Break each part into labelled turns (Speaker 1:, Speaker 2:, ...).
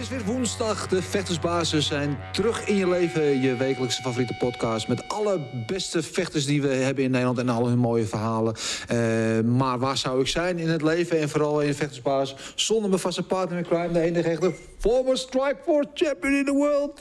Speaker 1: Is weer woensdag. De vechtersbazen zijn terug in je leven. Je wekelijkse favoriete podcast. Met alle beste vechters die we hebben in Nederland. En al hun mooie verhalen. Eh, maar waar zou ik zijn in het leven? En vooral in de vechtersbaas. Zonder mijn vaste partner in crime. De enige echte former Strikeforce champion in the world.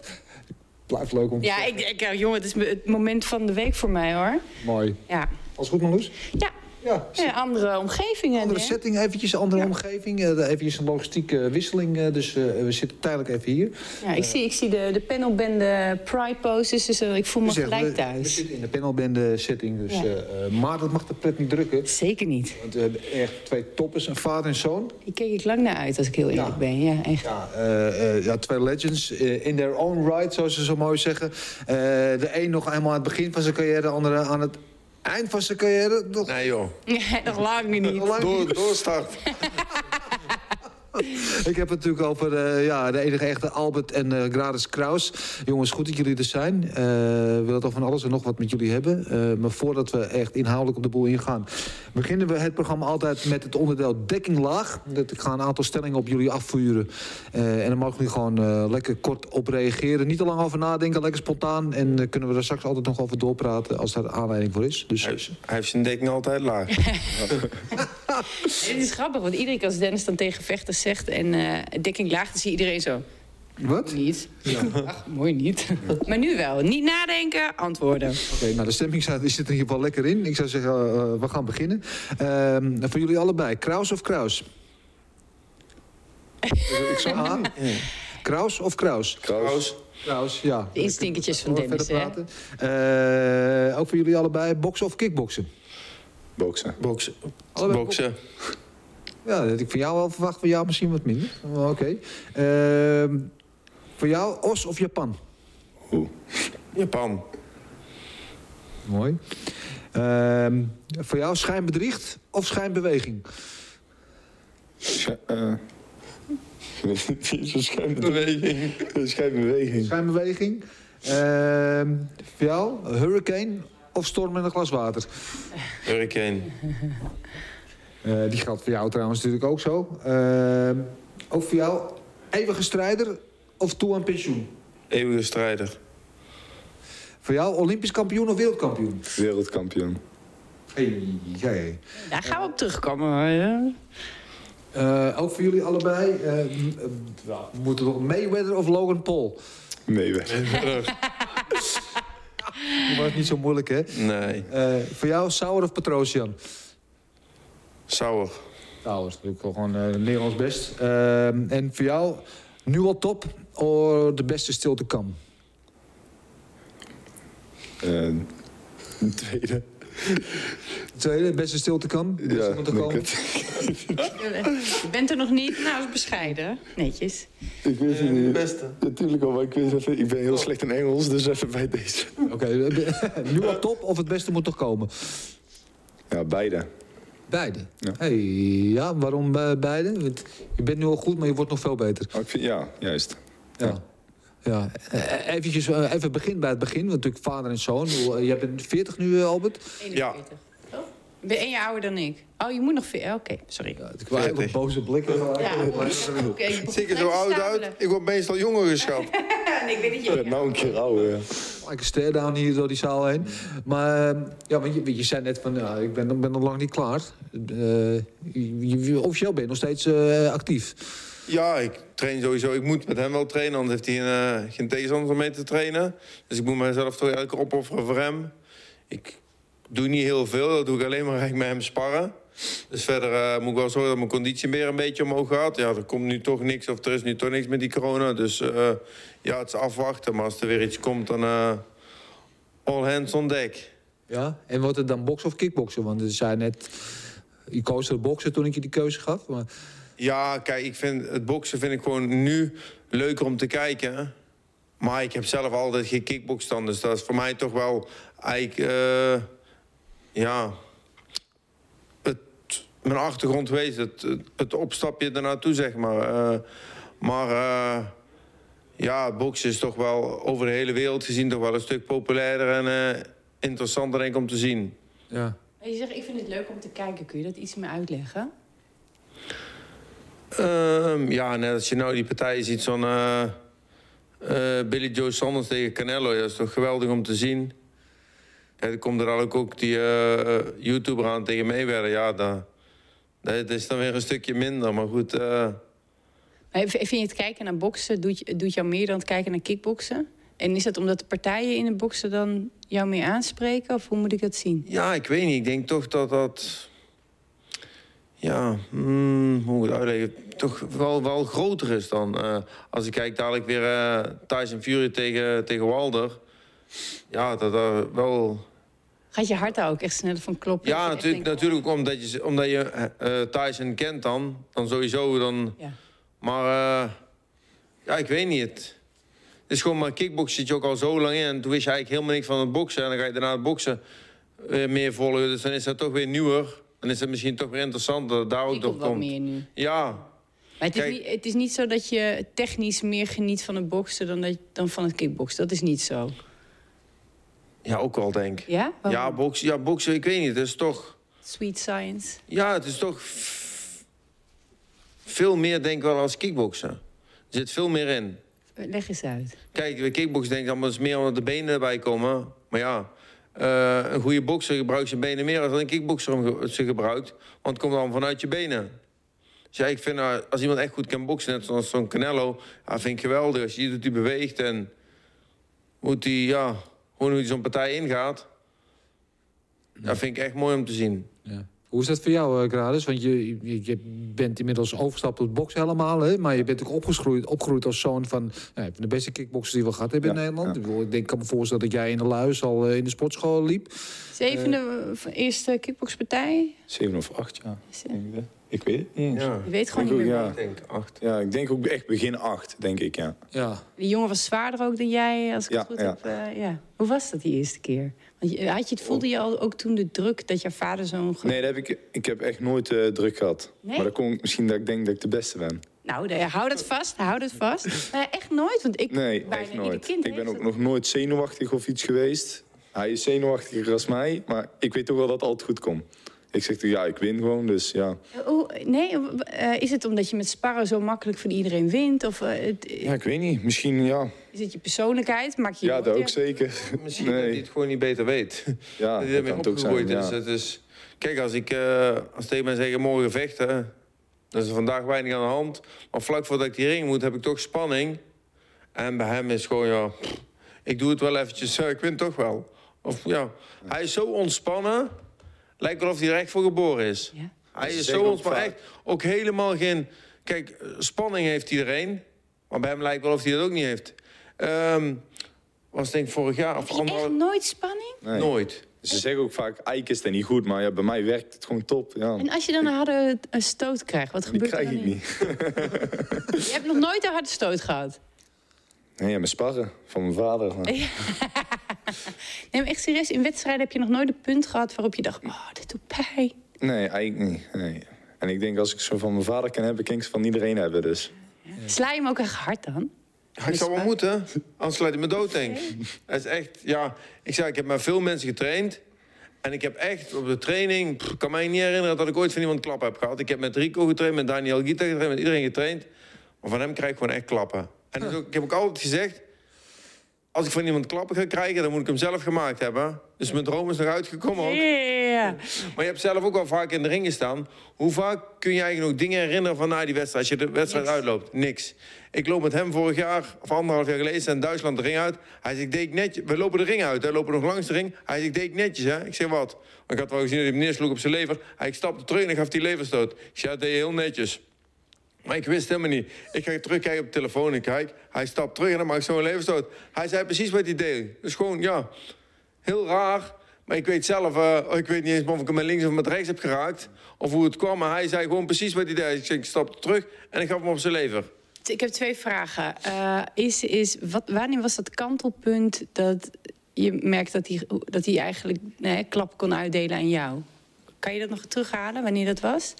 Speaker 1: Blijft leuk om te
Speaker 2: Ja, ik, ik, jongen, het is het moment van de week voor mij, hoor.
Speaker 1: Mooi.
Speaker 2: Ja,
Speaker 1: Alles goed, Marloes?
Speaker 2: ja.
Speaker 1: Ja.
Speaker 2: ja andere omgevingen.
Speaker 1: Andere
Speaker 2: hè?
Speaker 1: setting, eventjes een andere omgeving. eh, eventjes een logistieke wisseling. eh, dus eh, we zitten tijdelijk even hier.
Speaker 2: Ja, ik zie, ik zie de, de panelbende Pride posters, dus eh, ik voel me gelijk
Speaker 1: we- We
Speaker 2: thuis.
Speaker 1: zitten in de panelbende setting. Dus,
Speaker 2: Ja.
Speaker 1: eh, eh, maar dat mag de pret niet drukken.
Speaker 2: Zeker niet.
Speaker 1: Want we hebben echt twee toppers, een vader en zoon.
Speaker 2: Hier keek ik lang naar uit, als ik heel eerlijk ben. Ja, echt.
Speaker 1: Ja, eh, eh, ja, twee legends eh, in their own right, zoals ze zo mooi zeggen. Eh, de een nog eenmaal aan het begin van zijn carrière, de andere aan het eind van zijn carrière. Nog
Speaker 3: Nee joh,
Speaker 2: Ja, nog lang niet.
Speaker 1: lang niet.
Speaker 3: Door, doorstart.
Speaker 1: Ik heb het natuurlijk over eh, ja, de enige echte Albert en eh Gradus Kraus. Jongens, goed dat jullie er zijn. Eh, we willen toch van alles en nog wat met jullie hebben. Eh, maar voordat we echt inhoudelijk op de boel ingaan... beginnen we het programma altijd met het onderdeel dekking laag. Dat ik ga een aantal stellingen op jullie afvuren. Eh, en dan mogen jullie gewoon eh, lekker kort op reageren. Niet te lang over nadenken, lekker spontaan. En kunnen we er straks altijd nog over doorpraten als daar aanleiding voor is. Dus
Speaker 3: Hij, hij heeft zijn dekking altijd laag.
Speaker 2: Het is grappig, want iedere keer als Dennis dan tegen vechters zegt... en eh dekking laag, dan zie je iedereen zo...
Speaker 1: wat?
Speaker 2: Niet. Ach, mooi niet. Maar nu wel. Niet nadenken, antwoorden.
Speaker 1: Oké, nou de stemming staat- zit er in ieder geval lekker in. Ik zou zeggen, eh, we gaan beginnen. Ehm, voor jullie allebei, Kraus of Kraus? ik zou aan. Kraus of Kraus?
Speaker 3: Kraus.
Speaker 1: Kraus, ja.
Speaker 2: De instinkertjes van Dennis.
Speaker 1: Eh, ook voor jullie allebei, boksen of kickboksen?
Speaker 4: Boksen.
Speaker 3: Boksen.
Speaker 1: Allebei
Speaker 3: Boksen.
Speaker 1: Ja, dat had ik van jou wel verwacht, van jou misschien wat minder. Maar Oké. Ehm, voor jou, Os of Japan?
Speaker 4: Hoe?
Speaker 3: Japan.
Speaker 1: Mooi. Ehm, voor jou schijnbedriegt of schijnbeweging?
Speaker 4: Eh, schijnbeweging. Schijnbeweging.
Speaker 1: Schijnbeweging. Ehm, voor jou, hurricane of storm in een glas water?
Speaker 3: Hurricane.
Speaker 1: Eh, die geldt voor jou trouwens natuurlijk ook zo. Ehm, ook voor jou, eeuwige strijder of toe aan pensioen?
Speaker 3: Eeuwige strijder.
Speaker 1: Voor jou, olympisch kampioen of wereldkampioen?
Speaker 4: Wereldkampioen.
Speaker 1: Hey, hey.
Speaker 2: Daar gaan we op terugkomen. hoor.
Speaker 1: Eh, ook voor jullie allebei, eh, m- eh, wel, we moeten nog Mayweather of Logan Paul?
Speaker 4: Weg.
Speaker 1: Dat was niet zo moeilijk, hè?
Speaker 3: Nee.
Speaker 1: Eh, voor jou, Sauer of Petrosian?
Speaker 3: Sauer.
Speaker 1: Nou, dat is natuurlijk wel gewoon eh, Nederlands best. Ehm, en voor jou, nu al top of de beste stilte kan?
Speaker 4: Eh, een tweede.
Speaker 1: Tweede, beste stilte kan? Beste
Speaker 4: Ja,
Speaker 1: er.
Speaker 2: Je bent er nog niet. Nou, dat is bescheiden. Netjes.
Speaker 4: Ik weet het
Speaker 3: De
Speaker 4: niet.
Speaker 3: beste.
Speaker 4: Natuurlijk al, maar ik, weet even, ik ben heel slecht in Engels, dus even bij deze.
Speaker 1: Oké, eh, nu al top of het beste moet nog komen?
Speaker 4: Ja, beide.
Speaker 1: Beide.
Speaker 4: Ja.
Speaker 1: Hey, ja, waarom eh, beide? Want je bent nu al goed, maar je wordt nog veel beter.
Speaker 4: Oh, ik vind, ja, juist.
Speaker 1: Ja. Ja, Eh, eventjes, eh, even begin bij het begin. Want natuurlijk vader en zoon. Jij bent 40 nu, Albert.
Speaker 2: 41. Oh, je bent één jaar ouder dan ik. Oh, je moet nog veel. Oké, sorry.
Speaker 1: Ja, ik wil eigenlijk boze blikken.
Speaker 2: Ja, ik
Speaker 3: Zie ik er zo oud uit? Ik word meestal jonger geschat.
Speaker 2: Nee, ik weet
Speaker 4: Ik
Speaker 2: je...
Speaker 4: ben nou een keer ouder, ja.
Speaker 1: Like een stare-down hier door die zaal heen. Maar ja, want je, je zei net van, ja, ik ben, ben nog lang niet klaar. Eh, je, je- officieel ben je nog steeds eh, actief.
Speaker 3: Ja, ik train sowieso. Ik moet met hem wel trainen, anders heeft hij een, eh, geen tegenstander om mee te trainen. Dus ik moet mezelf toch elke keer opofferen voor hem. Ik doe niet heel veel, dat doe ik alleen maar eigenlijk met hem sparren. Dus verder eh, moet ik wel zorgen dat mijn conditie weer een beetje omhoog gaat. Ja, er komt nu toch niks, of er is nu toch niks met die corona. Dus eh, ja, het is afwachten. Maar als er weer iets komt, dan eh, all hands on deck.
Speaker 1: Ja? En wordt het dan boksen of kickboksen? Want je zei net, je koos voor boksen toen ik je die keuze gaf. Maar
Speaker 3: Ja, kijk, ik vind het boksen vind ik gewoon nu leuker om te kijken. Maar ik heb zelf altijd geen dan. Dus dat is voor mij toch wel eigenlijk... ja... Het mijn achtergrond geweest. Het, het, het opstapje ernaartoe, zeg maar. Eh, maar eh, ja, boksen is toch wel over de hele wereld gezien... toch wel een stuk populairder en eh, interessanter denk ik om te zien.
Speaker 1: Ja.
Speaker 2: Je zegt, ik vind het leuk om te kijken. Kun je dat iets meer uitleggen?
Speaker 3: Ehm, ja, net als je nou die partij ziet, zo'n eh, eh, Billy Joe Sanders tegen Canelo. Ja, dat is toch geweldig om te zien. Er komt er ook, ook die eh, YouTuber aan tegen meewerken. Ja, dat, dat is dan weer een stukje minder. Maar goed, eh,
Speaker 2: Maar Vind je het kijken naar boksen, doet, doet jou meer dan het kijken naar kickboksen? En is dat omdat de partijen in het boksen dan jou meer aanspreken? Of hoe moet ik dat zien?
Speaker 3: ja, ik weet niet. Ik denk toch dat dat... Ja, hmm, hoe moet ik het uitleggen? Toch wel, wel groter is dan... eh, als ik kijk dadelijk weer eh Tyson Fury tegen, tegen Wilder. Ja, dat er wel...
Speaker 2: Gaat je hart daar ook echt sneller van kloppen?
Speaker 3: Ja, natuurlijk,
Speaker 2: denkt,
Speaker 3: natuurlijk ook omdat je, omdat je eh, eh, Tyson kent dan. Dan sowieso. Dan,
Speaker 2: Ja.
Speaker 3: Maar eh, ja, ik weet niet. Het is gewoon maar kickboksen zit je ook al zo lang in. En toen wist je eigenlijk helemaal niks van het boksen. En dan ga je daarna het boksen weer meer volgen. Dus dan is dat toch weer nieuwer. Dan is het misschien toch weer interessanter dat het daar ook
Speaker 2: Ik
Speaker 3: door
Speaker 2: komt meer nu.
Speaker 3: Ja,
Speaker 2: Maar het is, niet, het is niet zo dat je technisch meer geniet van het boksen dan, dat, dan van het kickboksen. Dat is niet zo.
Speaker 3: Ja, ook wel denk ik.
Speaker 2: Ja? Waarom?
Speaker 3: Ja, boksen, ja, boksen, ik weet niet. Het is toch...
Speaker 2: Sweet science.
Speaker 3: Ja, het is toch veel meer denk ik wel als kickboksen. Er zit veel meer in.
Speaker 2: Leg eens uit.
Speaker 3: Kijk, bij kickboksen denk ik is meer omdat de benen erbij komen. Maar ja, eh, een goede bokser gebruikt zijn benen meer dan een kickbokser hem ze gebruikt. Want het komt dan vanuit je benen. Dus ja, ik vind nou, als iemand echt goed kan boksen, net zoals zo'n Canelo, ja, vind ik geweldig. Als je ziet dat hij beweegt en hoe hij, ja, gewoon hoe zo'n partij ingaat. Dat vind ik echt mooi om te zien.
Speaker 1: Ja. Hoe is dat voor jou, eh, Gradus? Want je, je, je bent inmiddels overgestapt op het boksen helemaal, hè? maar je bent ook opgegroeid, opgegroeid als zoon van, nou, van de beste kickboxers die we gehad hebben in Nederland.
Speaker 4: ja.
Speaker 1: Ik bedoel, Ik denk, ik kan me voorstellen dat jij in de luis al eh, in de sportschool liep.
Speaker 2: Zevende
Speaker 3: Eh.
Speaker 2: eerste kickboxpartij?
Speaker 4: Zeven of acht, ja. Ik, weet het niet eens.
Speaker 3: Ja,
Speaker 2: Je weet gewoon
Speaker 4: Ik
Speaker 2: niet meer.
Speaker 4: ja.
Speaker 3: ik denk acht.
Speaker 4: Ja, ik denk ook echt begin acht, denk ik, ja.
Speaker 1: Ja.
Speaker 2: Die jongen was zwaarder ook dan jij, als ik
Speaker 4: Ja,
Speaker 2: het goed
Speaker 4: ja.
Speaker 2: heb. eh, ja. Hoe was dat die eerste keer? Want je, had je het, voelde je al ook toen de druk dat jouw vader zo'n... ge-
Speaker 4: Nee, dat heb ik, ik heb echt nooit eh, druk gehad.
Speaker 2: Nee?
Speaker 4: Maar dat komt misschien dat ik denk dat ik de beste ben.
Speaker 2: Nou, de- hou dat vast, hou dat vast. Maar echt nooit, want ik...
Speaker 4: Nee,
Speaker 2: bijna
Speaker 4: echt nooit.
Speaker 2: kind
Speaker 4: Ik ben ook
Speaker 2: dat.
Speaker 4: nog nooit zenuwachtig of iets geweest. Hij is zenuwachtiger als mij, maar ik weet toch wel dat het altijd goed komt. Ik zeg toch, ja, ik win gewoon, dus ja.
Speaker 2: Nee, eh, is het omdat je met sparren zo makkelijk van iedereen wint? Of eh, het-
Speaker 4: Ja, ik weet niet. Misschien, ja.
Speaker 2: is het je persoonlijkheid? Maak je
Speaker 4: Ja,
Speaker 2: je
Speaker 4: dat ook zeker.
Speaker 3: Misschien dat hij
Speaker 4: Nee.
Speaker 3: het gewoon niet beter weet.
Speaker 4: Ja,
Speaker 3: dat hij
Speaker 4: dat
Speaker 3: ermee
Speaker 4: kan het ook
Speaker 3: opgegroeid
Speaker 4: zijn,
Speaker 3: is.
Speaker 4: ja.
Speaker 3: Het is. Kijk, als ik eh als tegen mij zeggen morgen vechten, dan is er vandaag weinig aan de hand. Maar vlak voordat ik die ring moet, heb ik toch spanning. En bij hem is gewoon, ja, pff, ik doe het wel eventjes, ik win toch wel. Of ja, hij is zo ontspannen, lijkt wel of hij er echt voor geboren is.
Speaker 2: Ja.
Speaker 3: Hij is zo ontspannen, echt ook helemaal geen... Kijk, eh, spanning heeft iedereen, maar bij hem lijkt wel of hij dat ook niet heeft. Ehm was denk ik vorig jaar of
Speaker 2: Heb je echt nooit spanning?
Speaker 4: Nee.
Speaker 3: Nooit.
Speaker 4: Ze zeggen ook vaak, eigenlijk is dat niet goed, maar ja, bij mij werkt het gewoon top. Ja.
Speaker 2: En als je dan een harde een stoot krijgt, wat
Speaker 4: Die
Speaker 2: gebeurt
Speaker 4: krijg
Speaker 2: er
Speaker 4: ik
Speaker 2: dan?
Speaker 4: niet.
Speaker 2: Je hebt nog nooit een harde stoot gehad.
Speaker 4: Nee, ja, mijn sparren van mijn vader. maar-
Speaker 2: Nee, maar echt serieus, in wedstrijden heb je nog nooit een punt gehad waarop je dacht, oh, dit doet pijn.
Speaker 4: Nee, eigenlijk niet. Nee. En ik denk als ik zo van mijn vader kan hebben, kan ik ze van iedereen hebben. Dus.
Speaker 2: Sla je hem ook echt hard dan?
Speaker 3: Ja, ik zou wel moeten, anders sluit hij me dood, denk ik. Dat is echt, ja... Ik zeg, ik heb met veel mensen getraind. En ik heb echt op de training... pff, Ik kan mij niet herinneren dat ik ooit van iemand klap heb gehad. Ik heb met Rico getraind, met Daniel Gita getraind, met iedereen getraind. Maar van hem krijg ik gewoon echt klappen. En dus ook, ik heb ook altijd gezegd... Als ik van iemand klappen ga krijgen, dan moet ik hem zelf gemaakt hebben. Dus mijn droom is nog uitgekomen ook.
Speaker 2: Ja.
Speaker 3: Maar je hebt zelf ook al vaak in de ring gestaan. Hoe vaak kun je eigenlijk nog dingen herinneren van na die wedstrijd? Als je de wedstrijd
Speaker 2: Niks.
Speaker 3: uitloopt? Niks. Ik loop met hem vorig jaar, of anderhalf jaar geleden, in Duitsland de ring uit. Hij zegt, deed ik netjes. We lopen de ring uit, we lopen nog langs de ring. Hij zegt, deed ik netjes, hè? Ik zeg, wat? Ik had wel gezien dat hij neersloeg op zijn lever. Hij stapte terug en gaf die leverstoot. Ik ja, dat deed je heel netjes. Maar ik wist helemaal niet. Ik ga terugkijken op de telefoon en kijk. Hij stapt terug en dan maak ik zo'n leverstoot. Hij zei precies wat hij deed. Dus gewoon, ja, heel raar. Maar ik weet zelf, eh, ik weet niet eens of ik hem met links of met rechts heb geraakt. Of hoe het kwam, maar hij zei gewoon precies wat hij deed. Ik, stapte terug en ik gaf hem op zijn lever.
Speaker 2: Ik heb twee vragen. Eh, is, is, wanneer was dat kantelpunt dat je merkt dat hij, dat hij eigenlijk klap kon uitdelen aan jou? Kan je dat nog terughalen, wanneer dat was?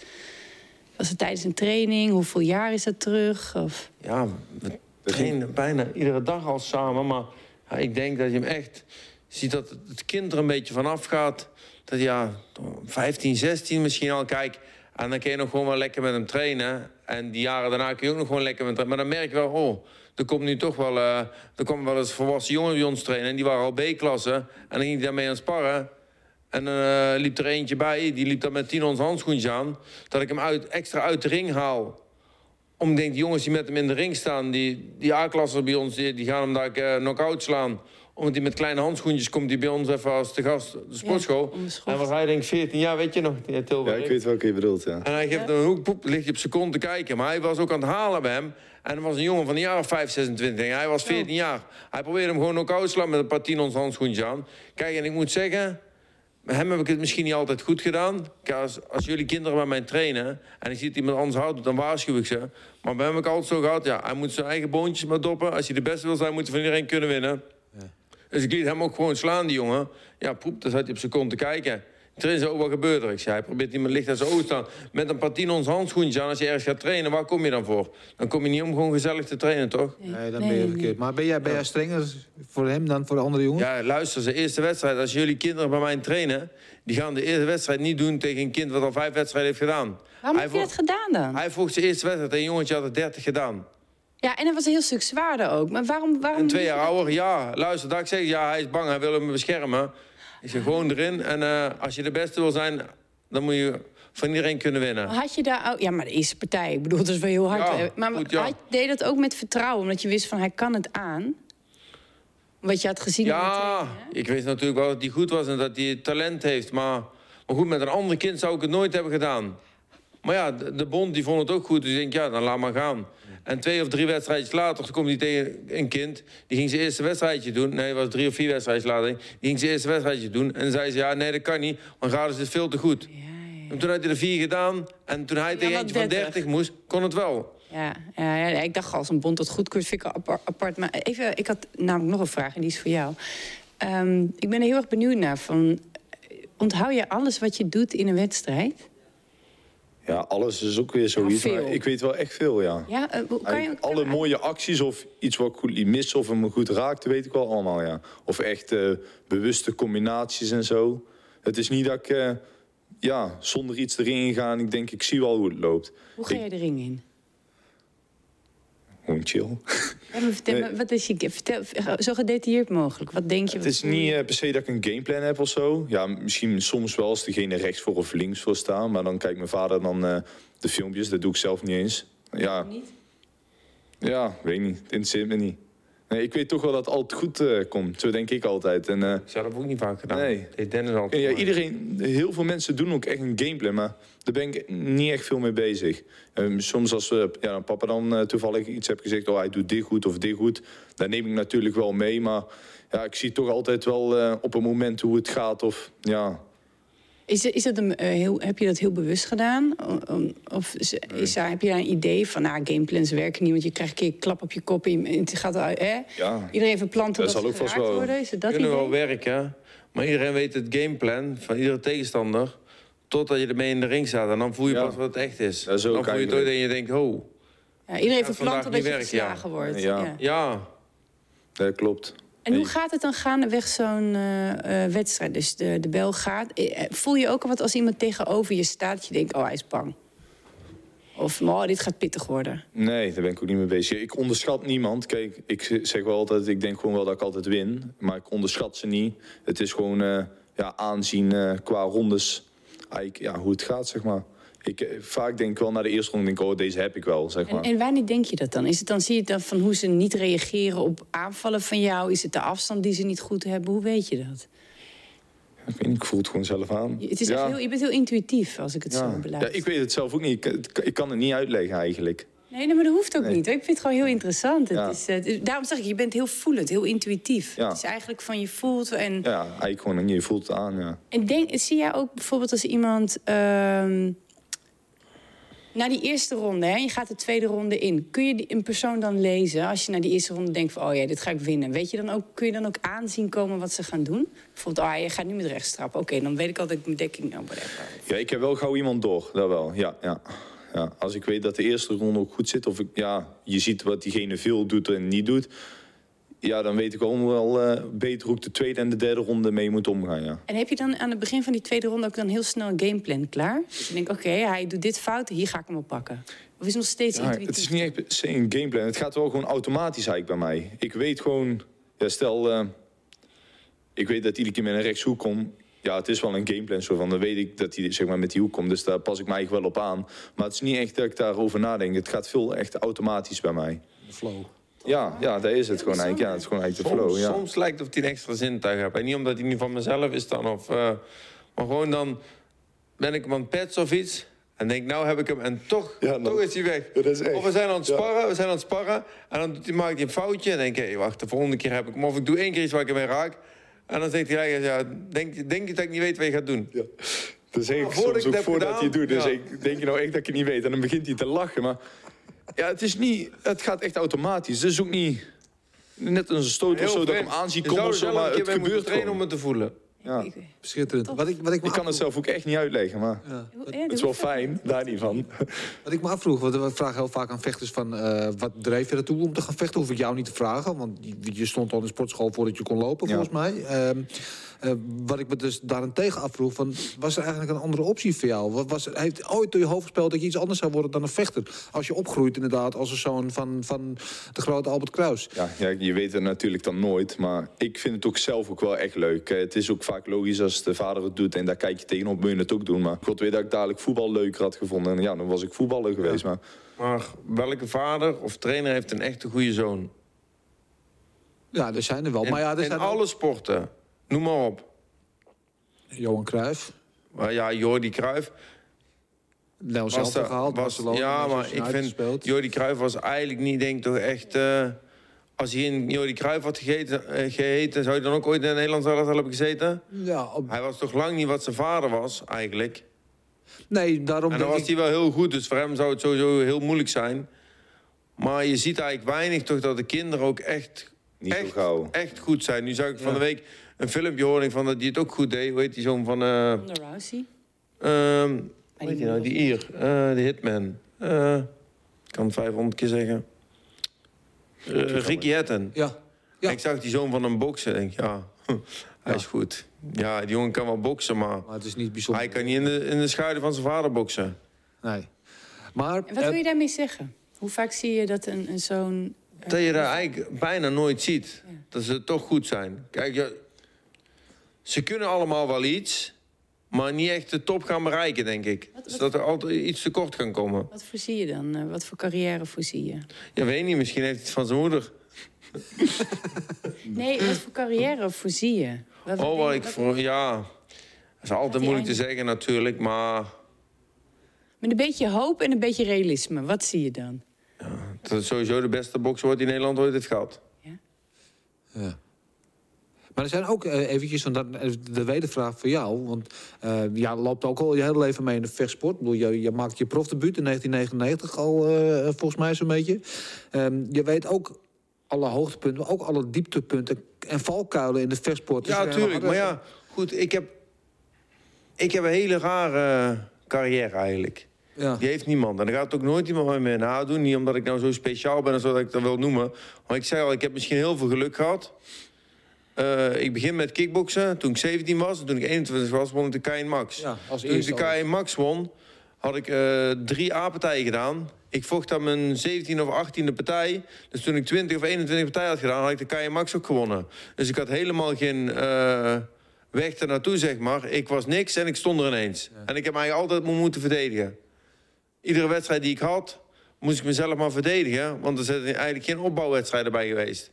Speaker 2: Was het tijdens een training? Hoeveel jaar is dat terug? Of...
Speaker 3: Ja, we trainen bijna iedere dag al samen. Maar ja, ik denk dat je hem echt ziet dat het kind er een beetje vanaf gaat. Dat ja, 15, 16 misschien al. Kijk, en dan kun je nog gewoon wel lekker met hem trainen. En die jaren daarna kun je ook nog gewoon lekker met hem trainen. Maar dan merk je wel, oh, er komt nu toch wel... eh er komen wel eens volwassen jongens bij ons trainen. En die waren al B-klasse. En dan ging hij daarmee aan sparren. En dan eh, liep er eentje bij, die liep dan met 10 ons handschoentjes aan. Dat ik hem uit, extra uit de ring haal. Om ik denk, die jongens die met hem in de ring staan, die, die A-klassen bij ons, die, die gaan hem daar uh, knock-out slaan. Omdat hij met kleine handschoentjes komt, die bij ons even als de gast de sportschool. en was hij denk ik 14 jaar, weet je nog, die
Speaker 4: Ja,
Speaker 3: Tilburg.
Speaker 4: ik weet welke je bedoelt, ja.
Speaker 3: En hij geeft hem een hoek, poep, ligt hij op seconde te kijken. Maar hij was ook aan het halen bij hem. En er was een jongen van een jaar of 5, 26. En hij was 14 jaar. Hij probeerde hem gewoon knock-out te slaan met een paar 10 ons handschoentjes aan. Kijk, en ik moet zeggen... Met hem heb ik het misschien niet altijd goed gedaan. Als, als jullie kinderen bij mij trainen... en ik zie dat iemand anders houdt, dan waarschuw ik ze. Maar bij hem heb ik altijd zo gehad... ja, hij moet zijn eigen boontjes maar doppen. Als hij de beste wil zijn, moet hij van iedereen kunnen winnen. Dus ik liet hem ook gewoon slaan, die jongen. Ja, poep, dan zat hij op zijn kont te kijken. Train zo, wat gebeurt er? Ik zei, hij probeert iemand licht aan zijn oog staan. Met een paar tien ons handschoentjes aan. Als je ergens gaat trainen, waar kom je dan voor? Dan kom je niet om gewoon gezellig te trainen, toch?
Speaker 1: Nee, dan ben je verkeerd. Maar ben jij, ben jij strenger voor hem dan voor de andere jongens?
Speaker 3: Ja, luister, zijn eerste wedstrijd. Als jullie kinderen bij mij trainen... die gaan de eerste wedstrijd niet doen tegen een kind... wat al vijf wedstrijden heeft gedaan.
Speaker 2: Waarom
Speaker 3: hij
Speaker 2: heb je dat gedaan dan?
Speaker 3: Hij volgt zijn eerste wedstrijd. Een jongetje had er 30 gedaan.
Speaker 2: Ja, en dat was een heel stuk zwaarder ook. Maar waarom... waarom
Speaker 3: En twee jaar ouder, ja. Luister, dat ik zeg, ja, hij is bang. Hij wil hem beschermen. Ik zeg, gewoon erin. En eh, als je de beste wil zijn... dan moet je van iedereen kunnen winnen.
Speaker 2: Had je daar ook... Ja, maar de eerste partij, ik bedoel, dat is wel heel hard.
Speaker 3: Ja,
Speaker 2: hè. maar
Speaker 3: goed, ja.
Speaker 2: had- deed dat ook met vertrouwen? Omdat je wist van, hij kan het aan? Wat je had gezien
Speaker 3: Ja, ik wist natuurlijk wel dat hij goed was en dat hij talent heeft. Maar, maar goed, met een ander kind zou ik het nooit hebben gedaan. Maar ja, de, de bond die vond het ook goed. Dus ik denk, ja, dan laat maar gaan. En twee of drie wedstrijdjes later toen komt hij tegen een kind. Die ging zijn eerste wedstrijdje doen. Nee, het was drie of vier wedstrijdjes later. Die ging zijn eerste wedstrijdje doen. En zei ze, ja, nee, dat kan niet. Want Gades is veel te goed. En toen had hij er vier gedaan. En toen hij tegen
Speaker 2: wat
Speaker 3: eentje van
Speaker 2: 30.
Speaker 3: 30 moest, kon het wel.
Speaker 2: Ja, ja, ja, ik dacht als een bond dat goedkeurt, vind ik al apar- apart. Maar even, ik had namelijk nog een vraag en die is voor jou. Ehm, ik ben er heel erg benieuwd naar. Van, onthoud je alles wat je doet in een wedstrijd?
Speaker 4: Ja, alles is ook weer zoiets. maar ik weet wel echt veel, ja.
Speaker 2: Ja, eh, kan je,
Speaker 4: alle mooie acties of iets wat ik goed liet missen of hem goed raakte, weet ik wel allemaal, ja. Of echt eh, bewuste combinaties en zo. Het is niet dat ik eh, ja, zonder iets erin ga en ik denk, ik zie wel hoe het loopt.
Speaker 2: hoe ga
Speaker 4: Ik-
Speaker 2: je de ring in?
Speaker 4: Gewoon chill.
Speaker 2: Ja, maar vertel, me, wat is je, vertel, zo gedetailleerd mogelijk. Wat denk je?
Speaker 4: Het is niet eh, per se dat ik een gameplan heb of zo. Ja, misschien soms wel als degene rechts voor of links voor staan. Maar dan kijkt mijn vader dan eh, de filmpjes. Dat doe ik zelf niet eens. Ja,
Speaker 2: Niet?
Speaker 4: ja weet niet. Het interesseert me niet. Nee, ik weet toch wel dat altijd goed eh, komt. Zo denk ik altijd. En,
Speaker 3: zou dat ook niet vaak gedaan.
Speaker 4: Nee.
Speaker 3: Heeft Dennis altijd
Speaker 4: ja, iedereen, heel veel mensen doen ook echt een gameplan. Maar daar ben ik niet echt veel mee bezig. Eh, soms als eh, ja, papa dan toevallig iets heb gezegd... oh, hij doet dit goed of dit goed. Dan neem ik natuurlijk wel mee. Maar ja, ik zie toch altijd wel op een moment hoe het gaat. Of ja,
Speaker 2: Is, is dat een, eh, heel, heb je dat heel bewust gedaan? Of is, is daar, heb je daar een idee van, nou, gameplans werken niet... want je krijgt een keer een klap op je kop en het gaat... Hè?
Speaker 4: Ja.
Speaker 2: Iedereen heeft een plan
Speaker 4: Dat
Speaker 2: totdat
Speaker 4: zal ook vast wel.
Speaker 2: worden. Is dat
Speaker 3: kunnen
Speaker 2: idee?
Speaker 3: wel werken, maar iedereen weet het gameplan van iedere tegenstander. Totdat je ermee in de ring staat. En dan voel je
Speaker 4: Ja.
Speaker 3: pas wat het echt is.
Speaker 4: Ja, zo
Speaker 3: dan voel je het ooit en je denkt, oh,
Speaker 2: Ja, iedereen heeft een plan totdat je geslagen wordt.
Speaker 4: Ja.
Speaker 2: Ja.
Speaker 3: ja.
Speaker 4: dat klopt.
Speaker 2: En hoe gaat het dan gaandeweg zo'n eh, eh, wedstrijd? Dus de, de bel gaat. Eh, Voel je ook al wat als iemand tegenover je staat... dat je denkt, oh, hij is bang? Of, oh, dit gaat pittig worden.
Speaker 4: Nee, daar ben ik ook niet mee bezig. Ik onderschat niemand. Kijk, ik zeg wel altijd, ik denk gewoon wel dat ik altijd win. Maar ik onderschat ze niet. Het is gewoon ja, aanzien qua rondes. Ja, hoe het gaat, zeg maar. Ik, eh, vaak denk ik wel naar de eerste ronde, denk ik, oh, deze heb ik wel, zeg
Speaker 2: En,
Speaker 4: maar.
Speaker 2: en wanneer denk je dat dan? Is het dan? Zie je dan van hoe ze niet reageren op aanvallen van jou? Is het de afstand die ze niet goed hebben? Hoe weet je dat?
Speaker 4: Ik, weet niet, ik voel het gewoon zelf aan.
Speaker 2: Je- Het is
Speaker 4: ja.
Speaker 2: heel, je bent heel intuïtief als ik het
Speaker 4: ja.
Speaker 2: zo
Speaker 4: ja,
Speaker 2: beluister.
Speaker 4: ik weet het zelf ook niet. Ik, kan het niet uitleggen, eigenlijk.
Speaker 2: Nee, nee, maar dat hoeft ook
Speaker 4: Nee.
Speaker 2: niet. Hoor. Ik vind het gewoon heel interessant. Het
Speaker 4: Ja.
Speaker 2: is, eh, daarom zeg ik, je bent heel voelend, heel intuïtief.
Speaker 4: Ja.
Speaker 2: Het is eigenlijk van je voelt. En,
Speaker 4: Ja, eigenlijk gewoon, je voelt het aan, ja.
Speaker 2: en denk, zie jij ook bijvoorbeeld als iemand... ehm, Na die eerste ronde, hè, je gaat de tweede ronde in. Kun je een persoon dan lezen als je na die eerste ronde denkt van... oh ja, dit ga ik winnen. Weet je dan ook, kun je dan ook aanzien komen wat ze gaan doen? Bijvoorbeeld, oh, je gaat nu met rechts trappen. Oké, dan weet ik al dat ik mijn dekking... Whatever.
Speaker 4: Ja, ik heb wel gauw iemand door, dat wel. Ja, ja. Ja, als ik weet dat de eerste ronde ook goed zit, of ik, ja, je ziet wat diegene veel doet en niet doet, ja, dan weet ik wel, wel eh, beter hoe ik de tweede en de derde ronde mee moet omgaan. Ja.
Speaker 2: En heb je dan aan het begin van die tweede ronde ook dan heel snel een gameplan klaar? Dus je denkt, oké, hij doet dit fout, hier ga ik hem op pakken. Of is het nog steeds
Speaker 4: Ja,
Speaker 2: intuïtief?
Speaker 4: het is niet echt een gameplan. Het gaat wel gewoon automatisch eigenlijk bij mij. Ik weet gewoon, ja, stel, eh, ik weet dat iedere keer met een rechtshoek kom. Ja, het is wel een gameplan zo van. Dan weet ik dat hij zeg maar, met die hoek komt. Dus daar pas ik mij eigenlijk wel op aan. Maar het is niet echt dat ik daarover nadenk. Het gaat veel echt automatisch bij mij.
Speaker 1: Flow.
Speaker 4: Ja, ja, dat is het gewoon eigenlijk. Ja, het is gewoon eigenlijk de flow.
Speaker 3: Soms,
Speaker 4: Ja.
Speaker 3: soms lijkt het of hij een extra zintuig heeft. En niet omdat hij nu van mezelf is dan. Of, eh, maar gewoon dan ben ik hem aan het petsen of iets. En denk, nou heb ik hem. En toch,
Speaker 4: Ja, dan-
Speaker 3: toch is hij weg.
Speaker 4: Is echt.
Speaker 3: Of we zijn aan het
Speaker 4: Ja.
Speaker 3: sparren, we zijn aan het sparren. En dan doet hij, maakt hij een foutje. En denk ik, hé, wacht, de volgende keer heb ik hem. Of ik doe één keer iets waar ik hem mee raak. En dan zegt hij, ja, denk, denk je dat ik niet weet wat je gaat doen?
Speaker 4: Ja. Dan zeg ik
Speaker 3: voordat
Speaker 4: soms ook
Speaker 3: gedaan,
Speaker 4: doet. Dus ik denk je nou echt dat ik het niet weet. En dan begint hij te lachen. Maar ja, het is niet... Het gaat echt automatisch. Het is ook niet... Net een stoot of zo dat ik hem
Speaker 3: vreemd.
Speaker 4: aan zie
Speaker 3: Je
Speaker 4: komen
Speaker 3: zou
Speaker 4: of
Speaker 3: er
Speaker 4: zo. Maar
Speaker 3: een
Speaker 4: het gebeurt
Speaker 3: trainen om het te voelen.
Speaker 4: Ja.
Speaker 2: Ik-
Speaker 1: Schitterend. Wat ik, wat ik, me
Speaker 4: Ik kan het zelf ook echt niet uitleggen, maar
Speaker 2: Ja,
Speaker 4: het is wel fijn, daar niet van.
Speaker 1: Wat ik me afvroeg, want we vragen heel vaak aan vechters van... eh, wat dreef je ertoe om te gaan vechten? Hoef ik jou niet te vragen, want je, je stond al in de sportschool voordat je kon lopen,
Speaker 4: Ja.
Speaker 1: volgens mij. Ehm, eh, wat ik me dus daarentegen afvroeg, van, was er eigenlijk een andere optie voor jou? Wat was, heeft ooit door je hoofd gespeeld dat je iets anders zou worden dan een vechter? Als je opgroeit inderdaad als een zoon van, van de grote Albert Kruis.
Speaker 4: Ja, ja, je weet het natuurlijk dan nooit, maar ik vind het ook zelf ook wel echt leuk. Het is ook vaak logisch als de vader het doet en daar kijk je tegenop, moet je het ook doen. Maar god weet dat ik dadelijk voetbal leuker had gevonden. En ja, dan was ik voetballer geweest. Maar
Speaker 3: Maar welke vader of trainer heeft een echte goede zoon?
Speaker 1: Ja, er zijn er wel.
Speaker 3: In,
Speaker 1: maar ja, er
Speaker 3: in
Speaker 1: zijn
Speaker 3: alle sporten. Noem maar op.
Speaker 1: Johan Cruijff,
Speaker 3: Maar ja, Jordi Cruijff
Speaker 1: Nederlands zelf gehaald,
Speaker 3: was-
Speaker 1: Barcelona,
Speaker 3: ja, maar ik vind
Speaker 1: gespeeld.
Speaker 3: Jordi Cruijff was eigenlijk niet, denk ik, toch echt... eh, als hij in Jordi Cruijff had gegeten, eh, geheten, zou hij dan ook ooit in Nederland zelf hebben gezeten?
Speaker 1: Ja, op-
Speaker 3: Hij was toch lang niet wat zijn vader was, eigenlijk.
Speaker 1: nee, daarom
Speaker 3: En dan was
Speaker 1: ik...
Speaker 3: hij wel heel goed, dus voor hem zou het sowieso heel moeilijk zijn. Maar je ziet eigenlijk weinig toch dat de kinderen ook echt,
Speaker 4: Niet zo
Speaker 3: echt,
Speaker 4: gauw.
Speaker 3: echt goed zijn. Nu zag ik van de week een filmpje horen van dat hij het ook goed deed. Hoe heet die zoon van... eh
Speaker 2: Ronda Rousey.
Speaker 3: ehm, hoe heet die nou? Die Ier. eh, de Hitman. Eh, ik kan het 500 keer zeggen. Eh, Ricky Hatton.
Speaker 1: Ja, ja.
Speaker 3: Ik zag die zoon van een boksen. Denk, ik, ja, hij is goed. Ja, die jongen kan wel boksen, maar
Speaker 1: maar het is niet bijzonder.
Speaker 3: hij kan niet in de, in de schaduw van zijn vader boksen.
Speaker 1: Nee. Maar,
Speaker 2: En wat wil je daarmee zeggen? Hoe vaak zie je dat een, een zo'n...
Speaker 3: Dat je dat eigenlijk bijna nooit ziet. Dat ze toch goed zijn. Kijk, ze kunnen allemaal wel iets, maar niet echt de top gaan bereiken, denk ik.
Speaker 2: Wat-
Speaker 3: Dus
Speaker 2: wat-
Speaker 3: dat er altijd iets tekort kan komen.
Speaker 2: Wat voorzie je dan? Eh, wat voor carrière voorzie je?
Speaker 3: Ja, weet niet, misschien heeft hij het van zijn moeder.
Speaker 2: Nee, wat voor carrière voorzie je? Wat,
Speaker 3: Oh, wat ik voor. Ja. Dat is altijd moeilijk te zeggen, natuurlijk, maar.
Speaker 2: Met een beetje hoop en een beetje realisme. Wat zie je dan?
Speaker 3: Dat het sowieso de beste bokser wordt die Nederland ooit heeft gehad.
Speaker 1: Ja. Maar er zijn ook eh, eventjes, want dan, eh, de wedervraag voor jou. Want eh ja, loopt ook al je hele leven mee in de vechtsport. Ik bedoel, je, je maakt je profdebuut in 1999 al, volgens mij zo'n beetje. Ehm, je weet ook alle hoogtepunten, maar ook alle dieptepunten en valkuilen in de vechtsport. Dus
Speaker 3: Ja, natuurlijk.
Speaker 1: nog
Speaker 3: Maar ja, goed, ik heb. Ik heb een hele rare carrière eigenlijk.
Speaker 1: Ja.
Speaker 3: Die heeft niemand. En daar gaat ook nooit iemand met me nadoen. Niet omdat ik nou zo speciaal ben en zo dat ik dat wil noemen. Maar ik zei al, ik heb misschien heel veel geluk gehad. Eh, ik begin met kickboksen toen ik 17 was. En toen ik 21 was, won ik de K1 Max.
Speaker 1: Ja, als
Speaker 3: toen ik de K1 Max won, had ik eh, drie A-partijen gedaan. Ik vocht aan mijn 17e of 18e partij. Dus toen ik 20 of 21 partijen had gedaan, had ik de K1 Max ook gewonnen. Dus ik had helemaal geen eh, weg ernaartoe, zeg maar. Ik was niks en ik stond er ineens. En ik heb mij altijd moeten verdedigen. Iedere wedstrijd die ik had, moest ik mezelf maar verdedigen. Want er zijn eigenlijk geen opbouwwedstrijden bij geweest.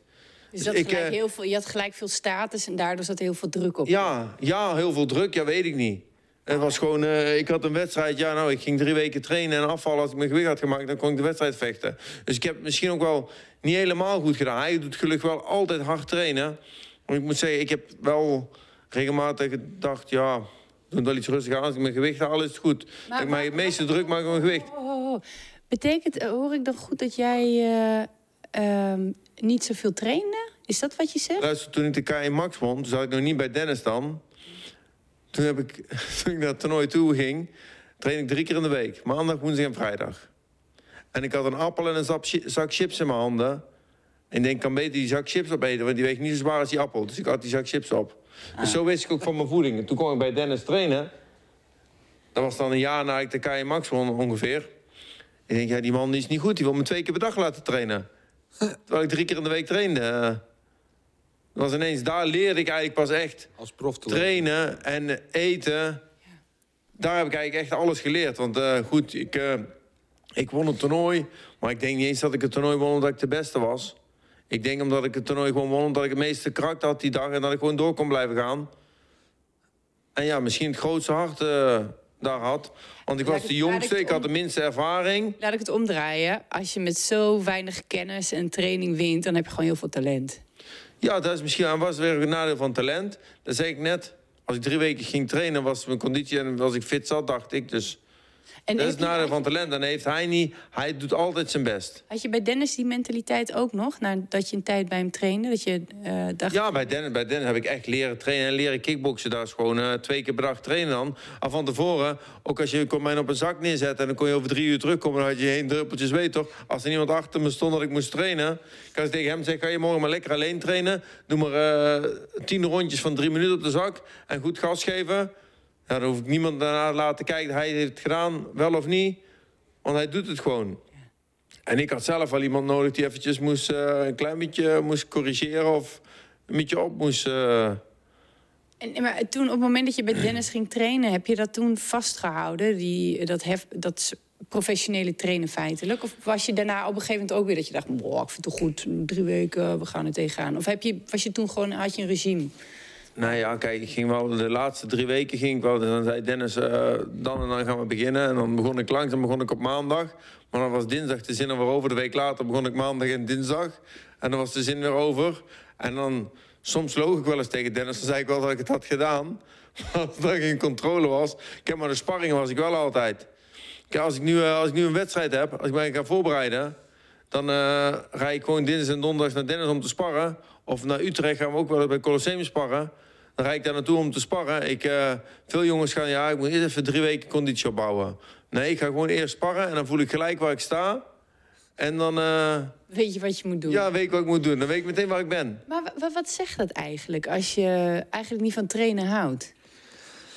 Speaker 2: Dus dat
Speaker 3: ik,
Speaker 2: gelijk
Speaker 3: eh,
Speaker 2: heel veel, je had gelijk veel status en daardoor zat heel veel druk op.
Speaker 3: Ja, ja, heel veel druk, ja, weet ik niet. Het was gewoon, eh, ik had een wedstrijd, ja, nou, ik ging drie weken trainen en afvallen. Als ik mijn gewicht had gemaakt, dan kon ik de wedstrijd vechten. Dus ik heb misschien ook wel niet helemaal goed gedaan. Hij doet gelukkig wel altijd hard trainen. Maar ik moet zeggen, ik heb wel regelmatig gedacht, ja, doe wel iets rustig aan. Als ik mijn gewicht haal, is het goed.
Speaker 2: Maar
Speaker 3: ik mij het meeste druk maak op mijn gewicht.
Speaker 2: Oh, oh, Oh, betekent, eh, hoor ik dan goed dat jij eh, ehm, niet zoveel trainde? Is dat wat je zegt?
Speaker 3: Luister, toen ik de KI Max won, toen zat ik nog niet bij Dennis dan. Toen, heb ik, toen ik naar het toernooi toe ging, train ik drie keer in de week. Maandag, woensdag en vrijdag. En ik had een appel en een zak, chi- zak chips in mijn handen. En ik denk, ik kan beter die zak chips opeten, want die weegt niet zo zwaar als die appel. Dus ik had die zak chips op. Dus zo wist ik ook van mijn voeding. En toen kwam ik bij Dennis trainen. Dat was dan een jaar na ik de KI Max won ongeveer. Ik denk, ja, die man die is niet goed. Die wil me twee keer per dag laten trainen. Terwijl ik drie keer in de week trainde. eh. Was ineens, daar leerde ik eigenlijk pas echt
Speaker 1: Als prof
Speaker 3: trainen en eten. Daar heb ik eigenlijk echt alles geleerd. Want eh, goed, ik, eh, ik won het toernooi. Maar ik denk niet eens dat ik het toernooi won omdat ik de beste was. Ik denk omdat ik het toernooi gewoon won omdat ik het meeste kracht had die dag. En dat ik gewoon door kon blijven gaan. En ja, misschien het grootste hart daar had. Want ik
Speaker 2: Laat
Speaker 3: was de
Speaker 2: het- laat ik
Speaker 3: jongste, ik had de minste ervaring.
Speaker 2: Laat ik het omdraaien. Als je met zo weinig kennis en training wint, dan heb je gewoon heel veel talent.
Speaker 3: Ja, dat is misschien was weer een nadeel van talent. Dat zei ik net. Als ik drie weken ging trainen, was mijn conditie en was ik fit zat, dacht ik. Dus
Speaker 2: En
Speaker 3: dat is het nadeel van talent. Dan heeft hij niet. Hij doet altijd zijn best.
Speaker 2: Had je bij Dennis die mentaliteit ook nog? Nadat je een tijd bij hem trainde? Dat je eh, dacht...
Speaker 3: Ja, bij Dennis, bij Dennis heb ik echt leren trainen en leren kickboksen. Daar is gewoon eh, twee keer per dag trainen dan. Al van tevoren, ook als je kon mij op een zak neerzetten... en dan kon je over drie uur terugkomen, dan had je geen druppeltjes weet toch? Als er niemand achter me stond dat ik moest trainen... kan ik tegen hem zeggen, ga je morgen maar lekker alleen trainen? Doe maar eh, tien rondjes van drie minuten op de zak en goed gas geven. Dan hoef ik niemand daarna te laten kijken, hij heeft het gedaan, wel of niet. Want hij doet het gewoon. En ik had zelf wel iemand nodig die eventjes moest, eh, een klein beetje moest corrigeren of een beetje op moest. eh.
Speaker 2: En, maar toen, op het moment dat je bij Dennis ging trainen, heb je dat toen vastgehouden? Die, dat, hef, dat professionele trainen feitelijk? Of was je daarna op een gegeven moment ook weer dat je dacht... Boah, ik vind het toch goed, drie weken, we gaan er tegenaan. Of heb je, was je toen gewoon, had je een regime?
Speaker 3: Nou ja, kijk, ik ging wel de laatste drie weken ging ik wel. Dan zei Dennis, eh, dan en dan gaan we beginnen. En dan begon ik langzaam begon ik op maandag. Maar dan was dinsdag de zin er weer over. De week later begon ik maandag en dinsdag. En dan was de zin weer over. En dan, soms loog ik wel eens tegen Dennis. Dan zei ik wel dat ik het had gedaan. Maar als er geen controle was. Ik heb maar de sparringen was ik wel altijd. Kijk, als ik nu, eh, als ik nu een wedstrijd heb, als ik mij ga voorbereiden... dan eh rijd ik gewoon dinsdag en donderdag naar Dennis om te sparren. Of naar Utrecht gaan we ook wel bij Colosseum sparren. Dan rijd ik daar naartoe om te sparren. Ik, eh, veel jongens gaan, ja, ik moet eerst even drie weken conditie opbouwen. Nee, ik ga gewoon eerst sparren en dan voel ik gelijk waar ik sta. En dan eh,
Speaker 2: Weet je wat je moet doen?
Speaker 3: ja, weet ik wat ik moet doen. Dan weet ik meteen waar ik ben.
Speaker 2: Maar wa- wa- wat zegt dat eigenlijk als je eigenlijk niet van trainen houdt?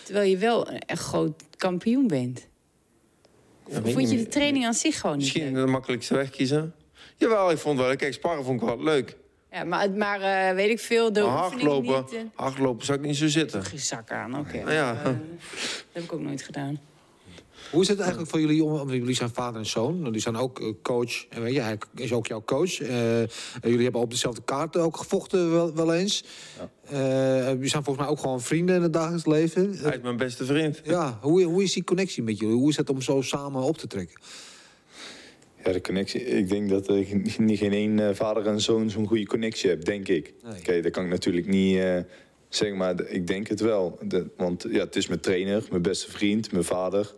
Speaker 2: Terwijl je wel een echt groot kampioen bent.
Speaker 3: Ja,
Speaker 2: Vond je de training aan zich gewoon niet
Speaker 3: Misschien
Speaker 2: leuk?
Speaker 3: de makkelijkste weg kiezen. Jawel, ik vond wel. Kijk, sparren vond ik wel leuk.
Speaker 2: Ja, maar, maar eh, weet ik veel, de
Speaker 3: hardlopen,
Speaker 2: niet...
Speaker 3: hardlopen zou ik niet zo zitten.
Speaker 2: geen zak aan, oké.
Speaker 3: Nou ja.
Speaker 2: Eh, dat heb ik ook nooit gedaan.
Speaker 1: Hoe is het eigenlijk voor jullie? om- Want jullie zijn vader en zoon. Jullie zijn ook coach. En weet je, hij is ook jouw coach. Eh, jullie hebben op dezelfde kaart ook gevochten wel, wel eens. Eh, jullie zijn volgens mij ook gewoon vrienden in het dagelijks leven.
Speaker 3: Hij is mijn beste vriend.
Speaker 1: Ja, hoe, hoe is die connectie met jullie? Hoe is het om zo samen op te trekken?
Speaker 4: Ja, de connectie. Ik denk dat er geen- niet geen één eh, vader en zoon zo'n goede connectie hebt, denk ik.
Speaker 1: Nee.
Speaker 4: Kijk, dat kan ik natuurlijk niet eh, zeggen, maar ik denk het wel. De- want ja, het is mijn trainer, mijn beste vriend, mijn vader.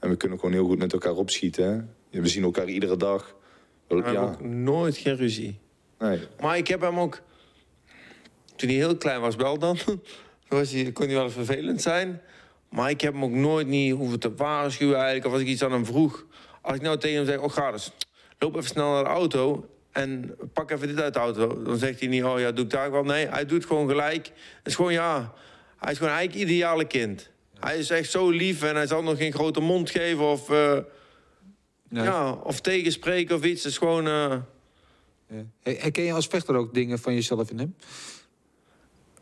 Speaker 4: En we kunnen gewoon heel goed met elkaar opschieten. hè. We zien elkaar iedere dag.
Speaker 3: We hebben
Speaker 4: Ja,
Speaker 3: ook nooit geen ruzie.
Speaker 4: nee.
Speaker 3: Maar ik heb hem ook... Toen hij heel klein was, wel dan. dan was hij, kon hij wel eens vervelend zijn. Maar ik heb hem ook nooit niet hoeven te waarschuwen eigenlijk. Of als ik iets aan hem vroeg. Als ik nou tegen hem zeg, oh ga dus. Loop even snel naar de auto. En pak even dit uit de auto. Dan zegt hij niet, oh ja, doe ik daar wel. Nee, hij doet gewoon gelijk. Het is gewoon, ja... Hij is gewoon eigenlijk ideale kind. Hij is echt zo lief en hij zal nog geen grote mond geven of... eh,
Speaker 1: Nee.
Speaker 3: Ja, of tegenspreken of iets. Het is gewoon... eh,
Speaker 1: Ja. Herken je als vechter ook dingen van jezelf in hem?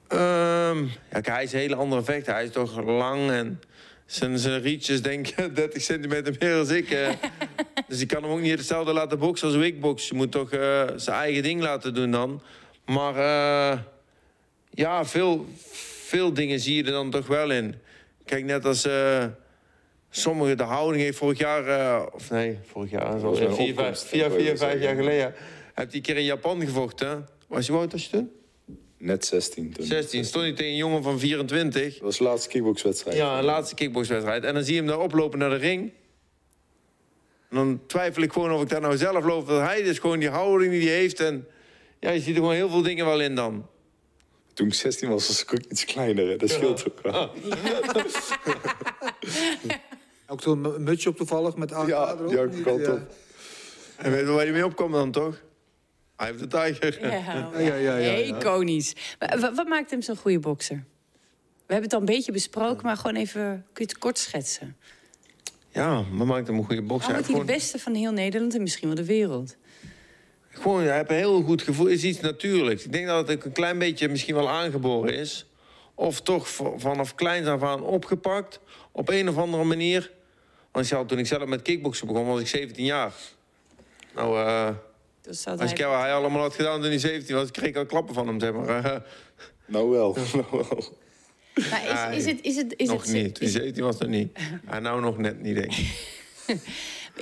Speaker 3: Ehm, ja, hij is een hele andere vechter. Hij is toch lang en zijn, zijn reaches denk ik 30 centimeter meer dan ik. eh. dus ik kan hem ook niet hetzelfde laten boksen als hoe ik box. Je moet toch eh, zijn eigen ding laten doen dan. Maar eh, ja, veel, veel dingen zie je er dan toch wel in. Kijk, net als eh, sommige, de houding heeft vorig jaar... eh, of nee, vorig jaar, vier, vijf, vier,
Speaker 4: je
Speaker 3: vier, jaar geleden... heb hij een keer in Japan gevochten. Was je oud was je toen?
Speaker 4: Net 16 toen.
Speaker 3: 16. Stond hij tegen een jongen van 24.
Speaker 4: Dat was de laatste kickboxwedstrijd.
Speaker 3: Ja, een laatste kickboxwedstrijd. En dan zie je hem daar oplopen naar de ring. En dan twijfel ik gewoon of ik daar nou zelf loop. Dat hij dus gewoon die houding die hij heeft. En ja, je ziet er gewoon heel veel dingen wel in dan.
Speaker 4: Toen ik 16 was, was ik ook iets kleiner. Hè? Dat scheelt ook wel.
Speaker 1: Ook toen een mutsje op toevallig met AK
Speaker 4: Ja,
Speaker 1: erop?
Speaker 4: die had ik
Speaker 1: Niet,
Speaker 4: ook
Speaker 1: ja.
Speaker 4: op.
Speaker 3: En weet je waar hij mee opkomt dan toch? Hij heeft de tijger.
Speaker 2: Ja,
Speaker 1: ja, ja, ja, ja.
Speaker 2: Iconisch. Wa- wa- Wat maakt hem zo'n goede bokser? We hebben het al een beetje besproken, maar gewoon even... Kun je het kort schetsen?
Speaker 3: Ja, maar maakt hem een goede bokser. Hij
Speaker 2: wordt de beste van heel Nederland en misschien wel de wereld?
Speaker 3: Gewoon, hij heeft een heel goed gevoel. Het is iets natuurlijks. Ik denk dat het ook een klein beetje misschien wel aangeboren is. Of toch vanaf kleins af aan opgepakt. Op een of andere manier. Want toen ik zelf met kickboksen begon, was ik 17 jaar. Nou, eh,
Speaker 2: Dus dat
Speaker 3: als ik
Speaker 2: hij...
Speaker 3: wat hij allemaal had gedaan toen hij 17 was, kreeg ik al klappen van hem, zeg maar.
Speaker 4: Nou wel. nou wel.
Speaker 2: Maar is, is het... Is het, is
Speaker 3: nog
Speaker 2: het
Speaker 3: niet. Toen
Speaker 2: Is,
Speaker 3: hij 17 was nog niet. En nou nog net niet, denk ik.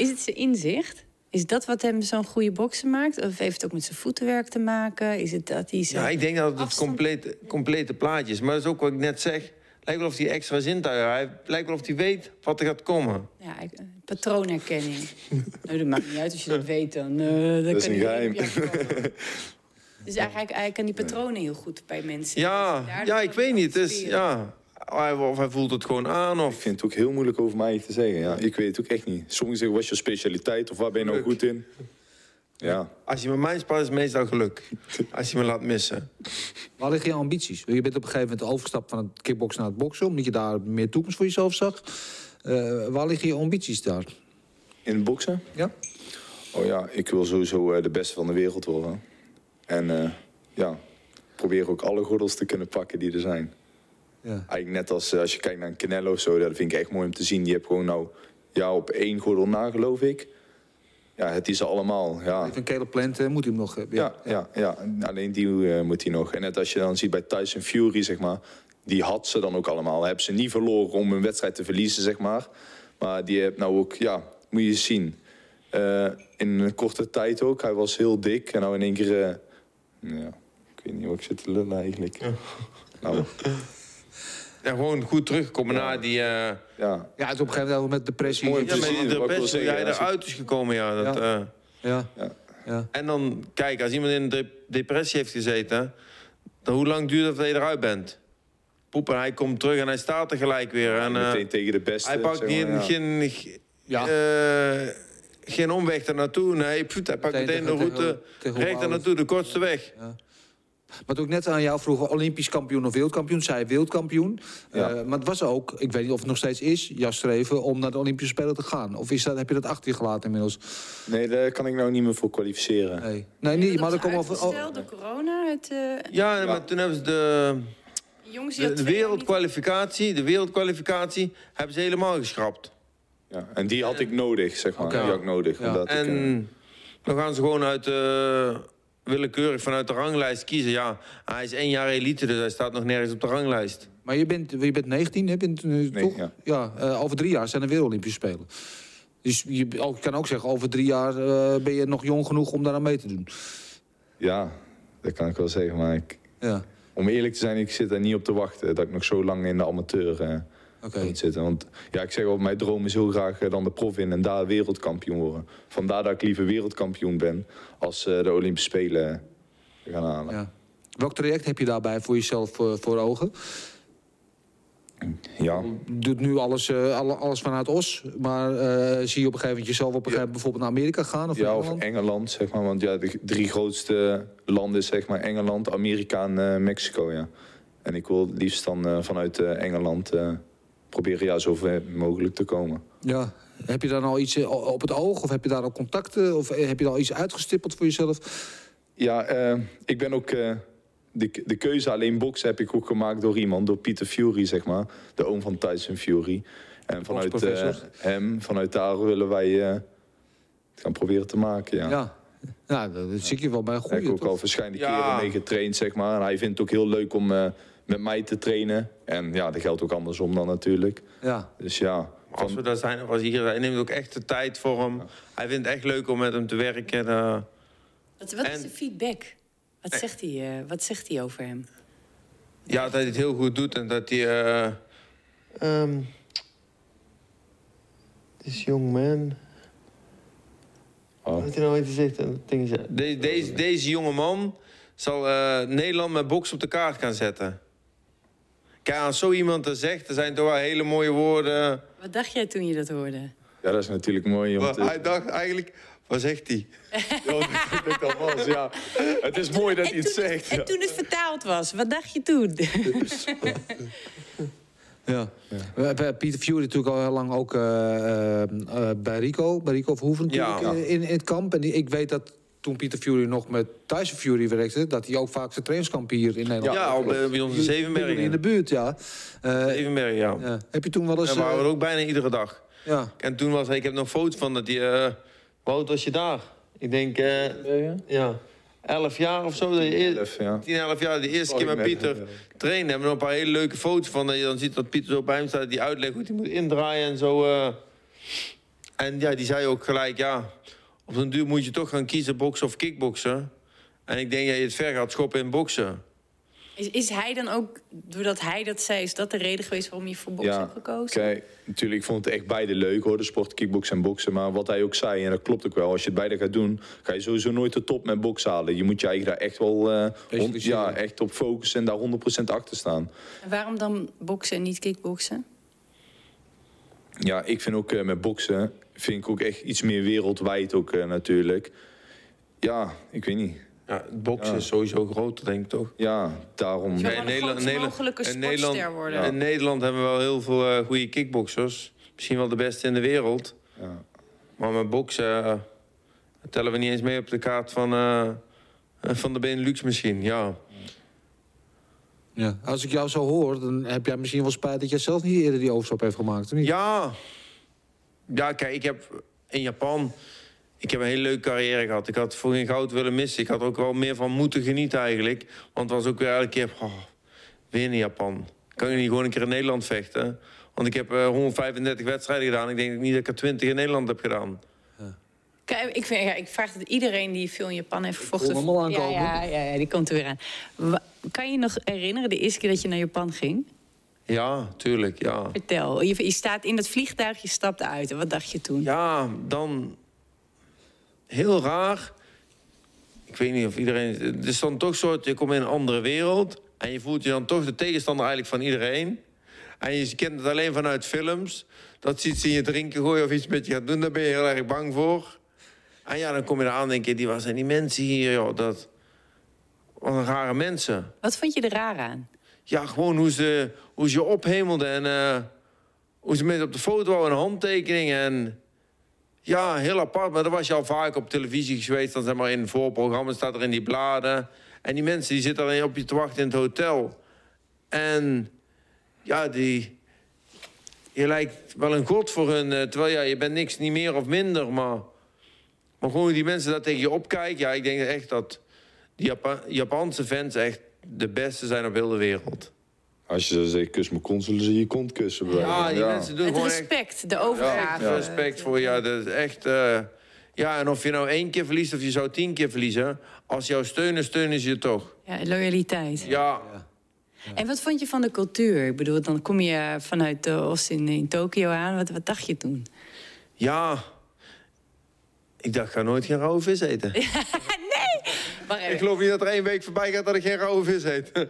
Speaker 2: is het zijn inzicht? Is dat wat hem zo'n goede bokser maakt? Of heeft het ook met zijn voetenwerk te maken? Is het dat hij zo...
Speaker 3: Ja, ik denk dat het het
Speaker 2: afstand-
Speaker 3: complete, complete plaatje is. Maar dat is ook wat ik net zeg. Lijkt wel of hij extra zintuigen heeft. Lijkt wel of hij weet wat er gaat komen.
Speaker 2: Ja, ik- eh, patroonherkenning. nou, dat maakt niet uit als je dat weet, dan, eh dan
Speaker 4: is
Speaker 2: kan
Speaker 4: een geheim.
Speaker 2: Dus eigenlijk, hij kan die patronen heel goed bij mensen.
Speaker 3: Ja,
Speaker 2: Dus
Speaker 3: ja ik weet niet. Dus, ja, of hij voelt het gewoon aan.
Speaker 4: Ik
Speaker 3: Of...
Speaker 4: vind het ook heel moeilijk over mij te zeggen. Ja. Ik weet het ook echt niet. Sommigen zeggen, wat is je specialiteit? Of waar ben je nou goed in? Ja.
Speaker 3: Als je met mij spart, is het meestal geluk. Als je me laat missen.
Speaker 1: Waar liggen je ambities? Je bent op een gegeven moment overgestapt van het kickboksen naar het boksen... omdat je daar meer toekomst voor jezelf zag. Eh, waar liggen je ambities daar?
Speaker 4: In het boksen?
Speaker 1: Ja?
Speaker 4: Oh ja, ik wil sowieso eh, de beste van de wereld worden. En eh, ja, probeer ook alle gordels te kunnen pakken die er zijn.
Speaker 1: ja.
Speaker 4: Eigenlijk net als als je kijkt naar een Canelo of zo, dat vind ik echt mooi om te zien. Die heeft gewoon nou ja, op één gordel na, geloof ik. Ja, het is ze allemaal. Ja.
Speaker 1: Even Caleb Plant eh, moet hij hem nog hebben.
Speaker 4: Ja, ja, ja. alleen die eh, moet hij nog. En net als je dan ziet bij Tyson Fury, zeg maar, die had ze dan ook allemaal. Hebben ze niet verloren om een wedstrijd te verliezen, zeg maar. Maar die heeft nou ook, ja, moet je zien. Eh, in een korte tijd ook. Hij was heel dik en nou in één keer, eh, ja, ik weet niet wat ik zit te lullen eigenlijk. Nou,
Speaker 3: Ja, gewoon goed terugkomen na die... eh,
Speaker 1: Ja,
Speaker 4: ja.
Speaker 1: het is op een gegeven moment met depressie.
Speaker 4: Mooi
Speaker 3: ja, met die depressie, jij eruit is gekomen. Ja, dat,
Speaker 1: Ja.
Speaker 3: eh,
Speaker 1: Ja.
Speaker 4: Ja.
Speaker 1: ja.
Speaker 3: en dan, kijk, als iemand in een de- depressie heeft gezeten... dan hoe lang duurt het dat je eruit bent? Poepen, hij komt terug en hij staat er gelijk weer. En, eh,
Speaker 4: meteen tegen de beste.
Speaker 3: hij pakt
Speaker 4: zeg maar, ja.
Speaker 3: geen,
Speaker 1: Ja.
Speaker 3: eh, geen omweg er naartoe. Nee, hij pakt
Speaker 1: Meteen
Speaker 3: meteen de route
Speaker 1: tegen- tegen
Speaker 3: recht er
Speaker 1: hoe
Speaker 3: naartoe, de kortste weg.
Speaker 1: Wat ik net aan jou vroeg, Olympisch kampioen of wereldkampioen, zij wereldkampioen.
Speaker 4: Ja.
Speaker 1: Eh, maar het was ook, ik weet niet of het nog steeds is, jouw streven om naar de Olympische Spelen te gaan. Of is dat, heb je dat achter je gelaten inmiddels?
Speaker 4: Nee, daar kan ik nou niet meer voor kwalificeren.
Speaker 1: Nee, nee niet, maar
Speaker 2: dat
Speaker 1: er
Speaker 2: is
Speaker 1: komen over.
Speaker 2: uitgesteld door corona. Het, eh,
Speaker 3: Ja, maar toen hebben ze de,
Speaker 2: jongens
Speaker 3: de, de wereldkwalificatie, de wereldkwalificatie hebben ze helemaal geschrapt.
Speaker 4: Ja. En die had ik nodig, zeg maar. Die had ik nodig.
Speaker 1: Ja.
Speaker 4: Omdat ik, eh,
Speaker 3: En dan gaan ze gewoon uit de, willekeurig vanuit de ranglijst kiezen. Ja, hij is één jaar elite, dus hij staat nog nergens op de ranglijst.
Speaker 1: Maar je bent, je bent 19, hè? Bent, nu
Speaker 4: Nee,
Speaker 1: toch?
Speaker 4: ja.
Speaker 1: Ja, eh, over drie jaar zijn er weer Olympische Spelen. Dus je ook- kan ook zeggen, over drie jaar eh, ben je nog jong genoeg om daar aan mee te doen.
Speaker 4: ja, dat kan ik wel zeggen. Maar ik,
Speaker 1: Ja,
Speaker 4: om eerlijk te zijn, ik zit er niet op te wachten dat ik nog zo lang in de amateur eh, moet zitten. Want ja, ik zeg wel, mijn droom is heel graag eh, dan de prof in en daar wereldkampioen worden. Vandaar dat ik liever wereldkampioen ben als eh, de Olympische Spelen gaan halen.
Speaker 1: Ja. Welk traject heb je daarbij voor jezelf voor, voor ogen?
Speaker 4: Ja.
Speaker 1: Je doet nu alles, eh, alle- alles vanuit Os, maar eh, zie je op een gegeven moment jezelf op een gegeven moment bijvoorbeeld naar Amerika gaan? Of
Speaker 4: Ja,
Speaker 1: naar
Speaker 4: of
Speaker 1: Engeland?
Speaker 4: Engeland, zeg maar. Want ja, de drie grootste landen, zeg maar, Engeland, Amerika en eh, Mexico, ja. En ik wil het liefst dan eh, vanuit eh, Engeland eh, proberen ja, zo ver mogelijk te komen.
Speaker 1: Ja. Heb je daar al iets eh, op het oog? Of heb je daar al contacten? Of eh, heb je al iets uitgestippeld voor jezelf?
Speaker 4: Ja, eh, ik ben ook... eh, de, de keuze alleen boksen heb ik ook gemaakt door iemand, door Peter Fury, zeg maar. De oom van Tyson Fury. En vanuit eh, hem, vanuit daar willen wij het gaan proberen te maken, ja.
Speaker 1: Ja. Ja, dat zie ik je wel bij een
Speaker 4: heb
Speaker 1: goede.
Speaker 4: ik ook al verschillende
Speaker 3: Ja.
Speaker 4: keren mee getraind, zeg maar. En hij vindt het ook heel leuk om eh, met mij te trainen. En ja, dat geldt ook andersom dan natuurlijk.
Speaker 1: Ja.
Speaker 4: Dus ja,
Speaker 3: Als we daar zijn, of als hij hier hij neemt ook echt de tijd voor hem. Hij vindt het echt leuk om met hem te werken. eh.
Speaker 2: Wat, wat is de feedback? Wat zegt, hij, eh, wat zegt hij over hem?
Speaker 3: ja, dat hij het heel goed doet en dat hij... eh ehm, this young man...
Speaker 4: Oh.
Speaker 3: Weet je nou wat hij zegt? Dat ding is- De- deze, deze jonge man zal eh, Nederland met boksen op de kaart gaan zetten. Kijk, als zo iemand dat zegt, er zijn toch wel hele mooie woorden.
Speaker 2: Wat dacht jij toen je dat hoorde?
Speaker 4: Ja, dat is natuurlijk mooi. te-
Speaker 3: hij dacht eigenlijk, wat zegt hij?
Speaker 4: Ja, dat ik was, ja. Het is mooi dat hij het zegt.
Speaker 2: en toen het vertaald was, wat dacht je toen?
Speaker 1: Ja. We hebben Peter Fury natuurlijk al heel lang ook eh, eh, eh, bij Rico, bij Rico Verhoeven
Speaker 3: Ja.
Speaker 1: eh, in, in het kamp. En die- ik weet dat toen Peter Fury nog met Tyson Fury werkte, dat hij ook vaak zijn trainingskamp hier in Nederland
Speaker 3: Ja, al bij, bij ons in Zevenbergen.
Speaker 1: In de buurt, ja. Eh,
Speaker 3: Zevenbergen, ja.
Speaker 1: ja. Heb je toen wel eens...
Speaker 3: En we waren
Speaker 1: eh,
Speaker 3: ook bijna iedere dag.
Speaker 1: ja.
Speaker 3: En toen was hij, ik heb nog foto's van dat hij... eh hoe oud was je daar? Ik denk, eh, ja, 11 jaar of zo. Dat je eer-
Speaker 4: Elf, ja.
Speaker 3: 10, 11 jaar, de eerste keer met Pieter
Speaker 4: ja.
Speaker 3: trainen. Hebben we nog een paar hele leuke foto's van. Dat je dan ziet dat Pieter zo bij hem staat. Die uitlegt hoe hij moet indraaien en zo. eh. En ja, die zei ook gelijk, ja... Op den duur moet je toch gaan kiezen, boksen of kickboksen. En ik denk dat je het ver gaat schoppen in boksen.
Speaker 2: Is, is hij dan ook, doordat hij dat zei, is dat de reden geweest waarom je voor boksen hebt gekozen?
Speaker 4: Kijk, natuurlijk, ik vond het echt beide leuk hoor, de sport, kickboksen en boksen. Maar wat hij ook zei, en dat klopt ook wel, als je het beide gaat doen, ga je sowieso nooit de top met boksen halen. Je moet je eigen daar echt wel eh, hond- ja, echt op focussen en daar 100% achter staan.
Speaker 2: En waarom dan boksen en niet kickboksen?
Speaker 4: Ja, ik vind ook eh, met boksen, vind ik ook echt iets meer wereldwijd ook eh, natuurlijk. Ja, ik weet niet.
Speaker 3: Ja, het boksen
Speaker 4: Ja.
Speaker 3: is sowieso groter, denk ik toch?
Speaker 4: Ja, daarom.
Speaker 2: Ja, de grootst mogelijke
Speaker 3: in Nederland,
Speaker 2: sportster worden.
Speaker 3: in Nederland hebben we wel heel veel eh, goede kickboxers. Misschien wel de beste in de wereld.
Speaker 4: Ja.
Speaker 3: Maar met boksen eh, tellen we niet eens mee op de kaart van, van de Benelux misschien. Ja.
Speaker 1: Ja. Als ik jou zo hoor, dan heb jij misschien wel spijt dat jij zelf niet eerder die overstap heeft gemaakt, of niet?
Speaker 3: ja. Ja, kijk, ik heb in Japan... Ik heb een hele leuke carrière gehad. Ik had voor geen goud willen missen. Ik had er ook wel meer van moeten genieten eigenlijk. Want het was ook weer elke keer... Oh, weer in Japan. Kan je niet gewoon een keer in Nederland vechten? Want ik heb eh, 135 wedstrijden gedaan. Ik denk niet dat ik er 20 in Nederland heb gedaan.
Speaker 2: Kijk, ik, vind, ja, ik vraag dat iedereen die veel in Japan heeft gevochten...
Speaker 1: voel hem al aankomen.
Speaker 2: Ja, ja, ja, ja, die komt er weer aan. Wa- kan je nog herinneren de eerste keer dat je naar Japan ging?
Speaker 3: Ja, tuurlijk, ja.
Speaker 2: Vertel. Je, je staat in dat vliegtuig, je stapt uit. En wat dacht je toen?
Speaker 3: Ja, dan... Heel raar. Ik weet niet of iedereen... Het is dan toch dat je komt in een andere wereld... en je voelt je dan toch de tegenstander eigenlijk van iedereen. En je kent het alleen vanuit films. Dat ze iets in je drinken gooien of iets met je gaat doen... daar ben je heel erg bang voor. En ja, dan kom je eraan en denk je... die waar zijn die mensen hier, joh? Dat... Wat een rare mensen.
Speaker 2: Wat vond je er raar aan?
Speaker 3: Ja, gewoon hoe ze, hoe ze ophemelden en eh, hoe ze mensen op de foto een handtekening. En ja, heel apart. Maar dat was je al vaak op televisie geweest. Dan zeg maar in voorprogramma's staat er in die bladen. En die mensen die zitten alleen op je te wachten in het hotel. En ja, die... Je lijkt wel een god voor hun. eh, Terwijl ja, je bent niks, niet meer of minder. Maar, maar gewoon die mensen dat tegen je opkijken. Ja, ik denk echt dat die Japa- Japanse fans echt de beste zijn op heel de wereld.
Speaker 4: Als je zegt, kus mijn kont, zullen ze je kont kussen. bij
Speaker 3: Ja, die mensen doen
Speaker 2: Het
Speaker 3: gewoon echt
Speaker 2: respect, de overgave.
Speaker 3: ja, respect voor je. Dat is echt. eh, ja, en of je nou één keer verliest of je zou tien keer verliezen, als jouw steunen, steunen ze je toch.
Speaker 2: Ja, loyaliteit.
Speaker 3: Ja,
Speaker 2: En wat vond je van de cultuur? Ik bedoel, dan kom je vanuit uh, Austin in Tokio aan. Wat, wat dacht je toen?
Speaker 3: ja. Ik dacht, ik ga nooit geen rauwe vis eten. Ik geloof niet dat er één week voorbij gaat dat ik geen rauwe vis eet.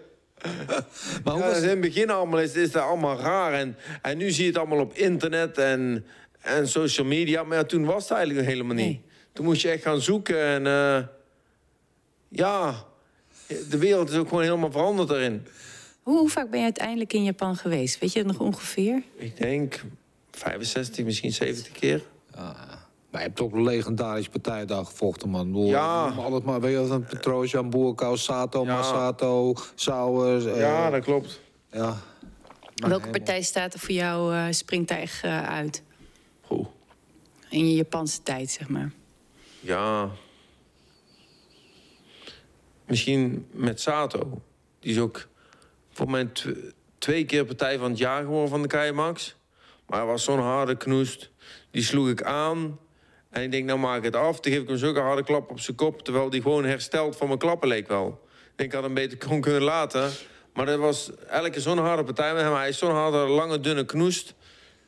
Speaker 1: Maar hoe
Speaker 3: Ja,
Speaker 1: was
Speaker 3: in het begin allemaal is, is dat allemaal raar. En, en nu zie je het allemaal op internet en, en social media. Maar ja, toen was het eigenlijk nog helemaal niet.
Speaker 2: Nee.
Speaker 3: Toen moest je echt gaan zoeken. En eh, ja, de wereld is ook gewoon helemaal veranderd daarin.
Speaker 2: Hoe, hoe vaak ben je uiteindelijk in Japan geweest? Weet je het nog ongeveer?
Speaker 3: Ik denk 65, misschien 70 keer.
Speaker 1: Maar je hebt toch een legendarisch partijdag gevochten, man.
Speaker 3: Ja.
Speaker 1: Alles maar, weet je wat, een Petrosian, Boerkou, Sato,
Speaker 3: Ja.
Speaker 1: Masato, Sauer. eh,
Speaker 3: ja, dat klopt.
Speaker 1: ja. Maar
Speaker 2: Welke
Speaker 1: helemaal-
Speaker 2: partij staat er voor jou, eh, springt daar echt eh, uit?
Speaker 3: Goed.
Speaker 2: In je Japanse tijd, zeg maar.
Speaker 3: Ja. Misschien met Sato. Die is ook voor mij tw- twee keer partij van het jaar geworden van de Keimax. Maar hij was zo'n harde knoest. Die sloeg ik aan. En ik denk, nou maak ik het af. Toen geef ik hem zulke harde klap op zijn kop. Terwijl die gewoon hersteld van mijn klappen leek wel. Ik had hem beter gewoon kunnen laten. Maar dat was elke zo'n harde partij met hem. Hij is zo'n harde, lange, dunne knoest.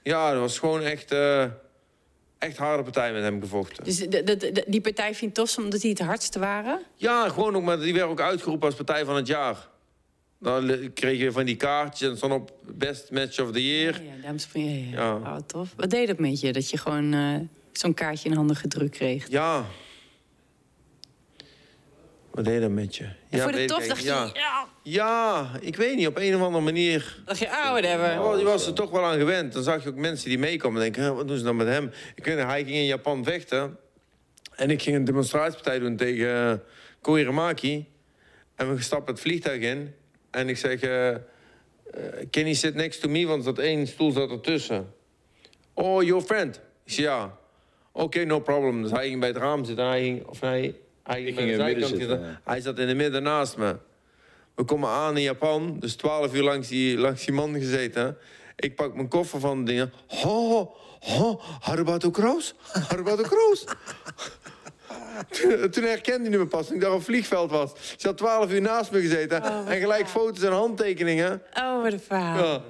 Speaker 3: Ja, dat was gewoon echt... eh, echt harde partij met hem gevochten.
Speaker 2: Dus de, de- de- die partij vindt tof omdat die het hardste waren?
Speaker 3: Ja, gewoon ook, maar die werd ook uitgeroepen als partij van het jaar. Dan kreeg je van die kaartjes en stond op best match of the year.
Speaker 2: Ja, ja, dames en heren. Ja,
Speaker 3: Ja.
Speaker 2: Oh, tof. Wat deed dat met je? Dat je gewoon eh, zo'n kaartje in handen gedrukt kreeg?
Speaker 3: Ja. Wat deed dat met je?
Speaker 2: En
Speaker 3: Ja,
Speaker 2: voor de
Speaker 3: weet
Speaker 2: tof dacht je... Ja.
Speaker 3: Ja. ja, ik weet niet, op een of andere manier.
Speaker 2: Dacht je, ah, whatever.
Speaker 3: Ja, je was er toch wel aan gewend. Dan zag je ook mensen die meekomen en denken, "Hè, wat doen ze dan met hem? Ik weet hij ging in Japan vechten. En ik ging een demonstratiepartij doen tegen uh, Koiramaki. En we stappen het vliegtuig in. En ik zeg, eh eh, Kenny sit next to me, want dat één stoel zat ertussen. Oh, your friend? Ik zeg, ja. Oké, no problem. Dus hij ging bij het raam zitten en hij ging... Of nee, hij ging, bij de
Speaker 4: in midden
Speaker 3: zijkant
Speaker 4: zitten,
Speaker 3: zitten. Hij zat in het midden naast me. We komen aan in Japan, dus 12 uur langs die, langs die man gezeten. Ik pak mijn koffer van de dingen. Ho, ho, Harubato Kroos? Harubato Kroos? toen, toen herkende hij me pas, toen ik daar op het vliegveld was. Ze had 12 uur naast me gezeten en gelijk foto's en handtekeningen.
Speaker 2: Oh, wat een verhaal.
Speaker 3: Ja.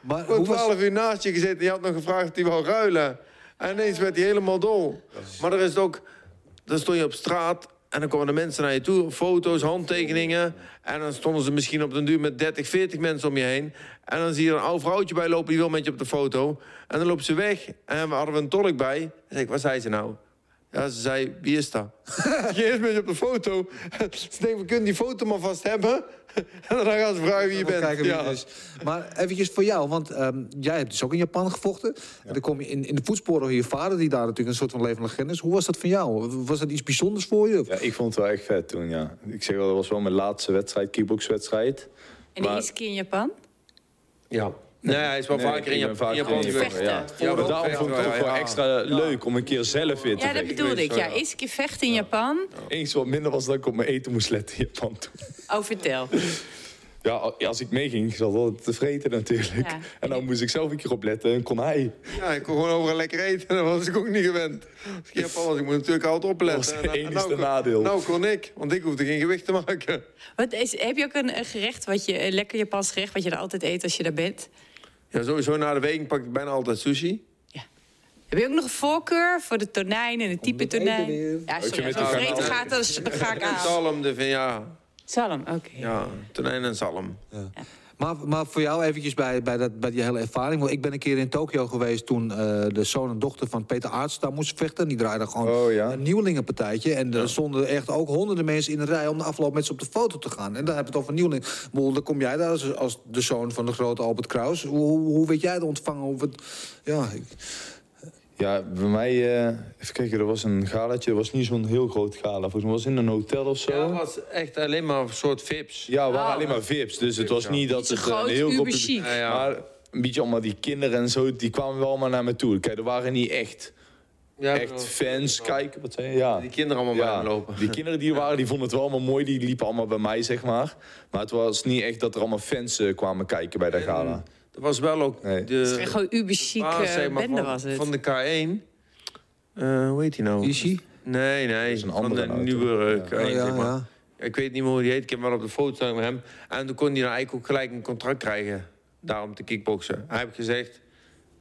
Speaker 1: Maar was,
Speaker 3: 12 uur naast je gezeten en je had nog gevraagd of hij wou ruilen. En ineens werd hij helemaal dol. Maar er is ook, dan stond je op straat en dan komen de mensen naar je toe, foto's, handtekeningen. En dan stonden ze misschien op den duur met 30, 40 mensen om je heen. En dan zie je een oud vrouwtje bij lopen, die wil met je op de foto. En dan lopen ze weg en we hadden we een tolk bij. Dan zeg ik, wat zei ze nou? Ja, ze zei, wie is dat? Je op de foto. Ze denken, we kunnen die foto maar vast hebben. En dan gaan ze vragen wie je bent.
Speaker 1: kijken wie
Speaker 3: Ja.
Speaker 1: het is. Maar eventjes voor jou, want ehm, jij hebt dus ook in Japan gevochten. En dan kom je in, in de voetsporen van je vader, die daar natuurlijk een soort van levende legende is. Hoe was dat voor jou? Was dat iets bijzonders voor je?
Speaker 4: Ja, ik vond het wel echt vet toen, ja. Ik zeg wel, dat was wel mijn laatste wedstrijd, kickboxwedstrijd.
Speaker 2: En de
Speaker 4: Maar-
Speaker 2: eerste keer in Japan?
Speaker 3: Ja. Nee, hij is wel
Speaker 4: Nee,
Speaker 3: vaker in Japan,
Speaker 4: in
Speaker 3: geweest.
Speaker 2: Vechten.
Speaker 4: Ja,
Speaker 3: Ja,
Speaker 4: maar daarom vond ik het ook wel
Speaker 3: ja.
Speaker 4: extra leuk om een keer zelf weer te
Speaker 2: Ja, dat bedoelde ik. Ja,
Speaker 3: ja.
Speaker 2: eerste keer vechten in Japan.
Speaker 4: Eens wat minder was dat ik op mijn eten moest letten in Japan toen.
Speaker 2: Oh, vertel.
Speaker 4: Ja, als ik meeging, zat altijd te vreten natuurlijk.
Speaker 2: Ja.
Speaker 4: En dan moest ik zelf een keer opletten en kon hij.
Speaker 3: Ja, ik kon gewoon overal lekker eten. Dat was ik ook niet gewend. Als ik in Japan was, ik moet natuurlijk altijd opletten.
Speaker 4: Dat was het
Speaker 3: En- en
Speaker 4: enigste
Speaker 3: nou kon-
Speaker 4: nadeel.
Speaker 3: Nou kon ik, want ik hoefde geen gewicht te maken.
Speaker 2: Wat is, heb je ook een, een gerecht, wat je, een lekker Japans gerecht... wat je er altijd eet als je daar bent?
Speaker 3: Ja, sowieso na de week pak ik bijna altijd sushi.
Speaker 2: Heb je ook nog een voorkeur voor de tonijn en het type
Speaker 1: het
Speaker 2: tonijn?
Speaker 1: weer.
Speaker 2: Ja,
Speaker 4: je
Speaker 2: sorry,
Speaker 4: met
Speaker 2: als het
Speaker 4: elkaar
Speaker 2: vreten
Speaker 4: nou-
Speaker 2: gaat, dan ga ik aan.
Speaker 3: zalm, de, ja,
Speaker 2: Zalm, oké.
Speaker 3: ja, tonijn en zalm.
Speaker 1: Maar, maar voor jou eventjes bij, bij, dat, bij die hele ervaring. Want ik ben een keer in Tokio geweest toen eh, de zoon en dochter van Peter Aarts daar moest vechten. Die draaiden gewoon
Speaker 4: Oh, ja.
Speaker 1: een nieuwelingenpartijtje. En er stonden echt ook honderden mensen in de rij om de afloop met ze op de foto te gaan. En dan heb je het over nieuweling. Ik bedoel, Dan kom jij daar als, als de zoon van de grote Albert Kraus. Hoe, hoe, hoe weet jij dat ontvangen? Het, ja, ik-
Speaker 4: Ja, bij mij, eh, even kijken, er was een galetje. Het was niet zo'n heel groot gala. Volgens mij was het in een hotel of zo.
Speaker 3: Ja, het was echt alleen maar een soort vips.
Speaker 4: Ja, we waren
Speaker 2: Oh.
Speaker 4: alleen maar VIP's. Dus het was niet dat het
Speaker 2: groot,
Speaker 4: een heel groot...
Speaker 2: chic.
Speaker 3: Ja, ja.
Speaker 4: Maar een beetje allemaal die kinderen en zo, die kwamen wel allemaal naar me toe. Kijk, er waren niet echt,
Speaker 3: Ja,
Speaker 4: echt fans. Kijken, wat zei je? Ja.
Speaker 3: Die kinderen allemaal bij me lopen.
Speaker 4: die kinderen die er waren, die vonden het wel allemaal mooi. Die liepen allemaal bij mij, zeg maar. Maar het was niet echt dat er allemaal fans eh, kwamen kijken bij dat gala.
Speaker 3: Er was wel ook
Speaker 4: Nee.
Speaker 3: de...
Speaker 2: Het is gewoon uber chic
Speaker 3: baas,
Speaker 2: eh,
Speaker 3: zeg maar,
Speaker 2: bende
Speaker 3: van,
Speaker 2: was het.
Speaker 3: Van de K1. Eh, hoe heet die nou?
Speaker 1: Ishi?
Speaker 3: Nee, nee.
Speaker 4: is een
Speaker 3: van de nieuwe
Speaker 4: Ja.
Speaker 3: K1,
Speaker 1: Oh, ja,
Speaker 3: zeg maar.
Speaker 1: ja.
Speaker 3: Ik weet niet meer hoe die heet. Ik heb wel op de foto staan met hem. En toen kon hij dan eigenlijk ook gelijk een contract krijgen. Daarom te kickboksen. Hij heeft gezegd...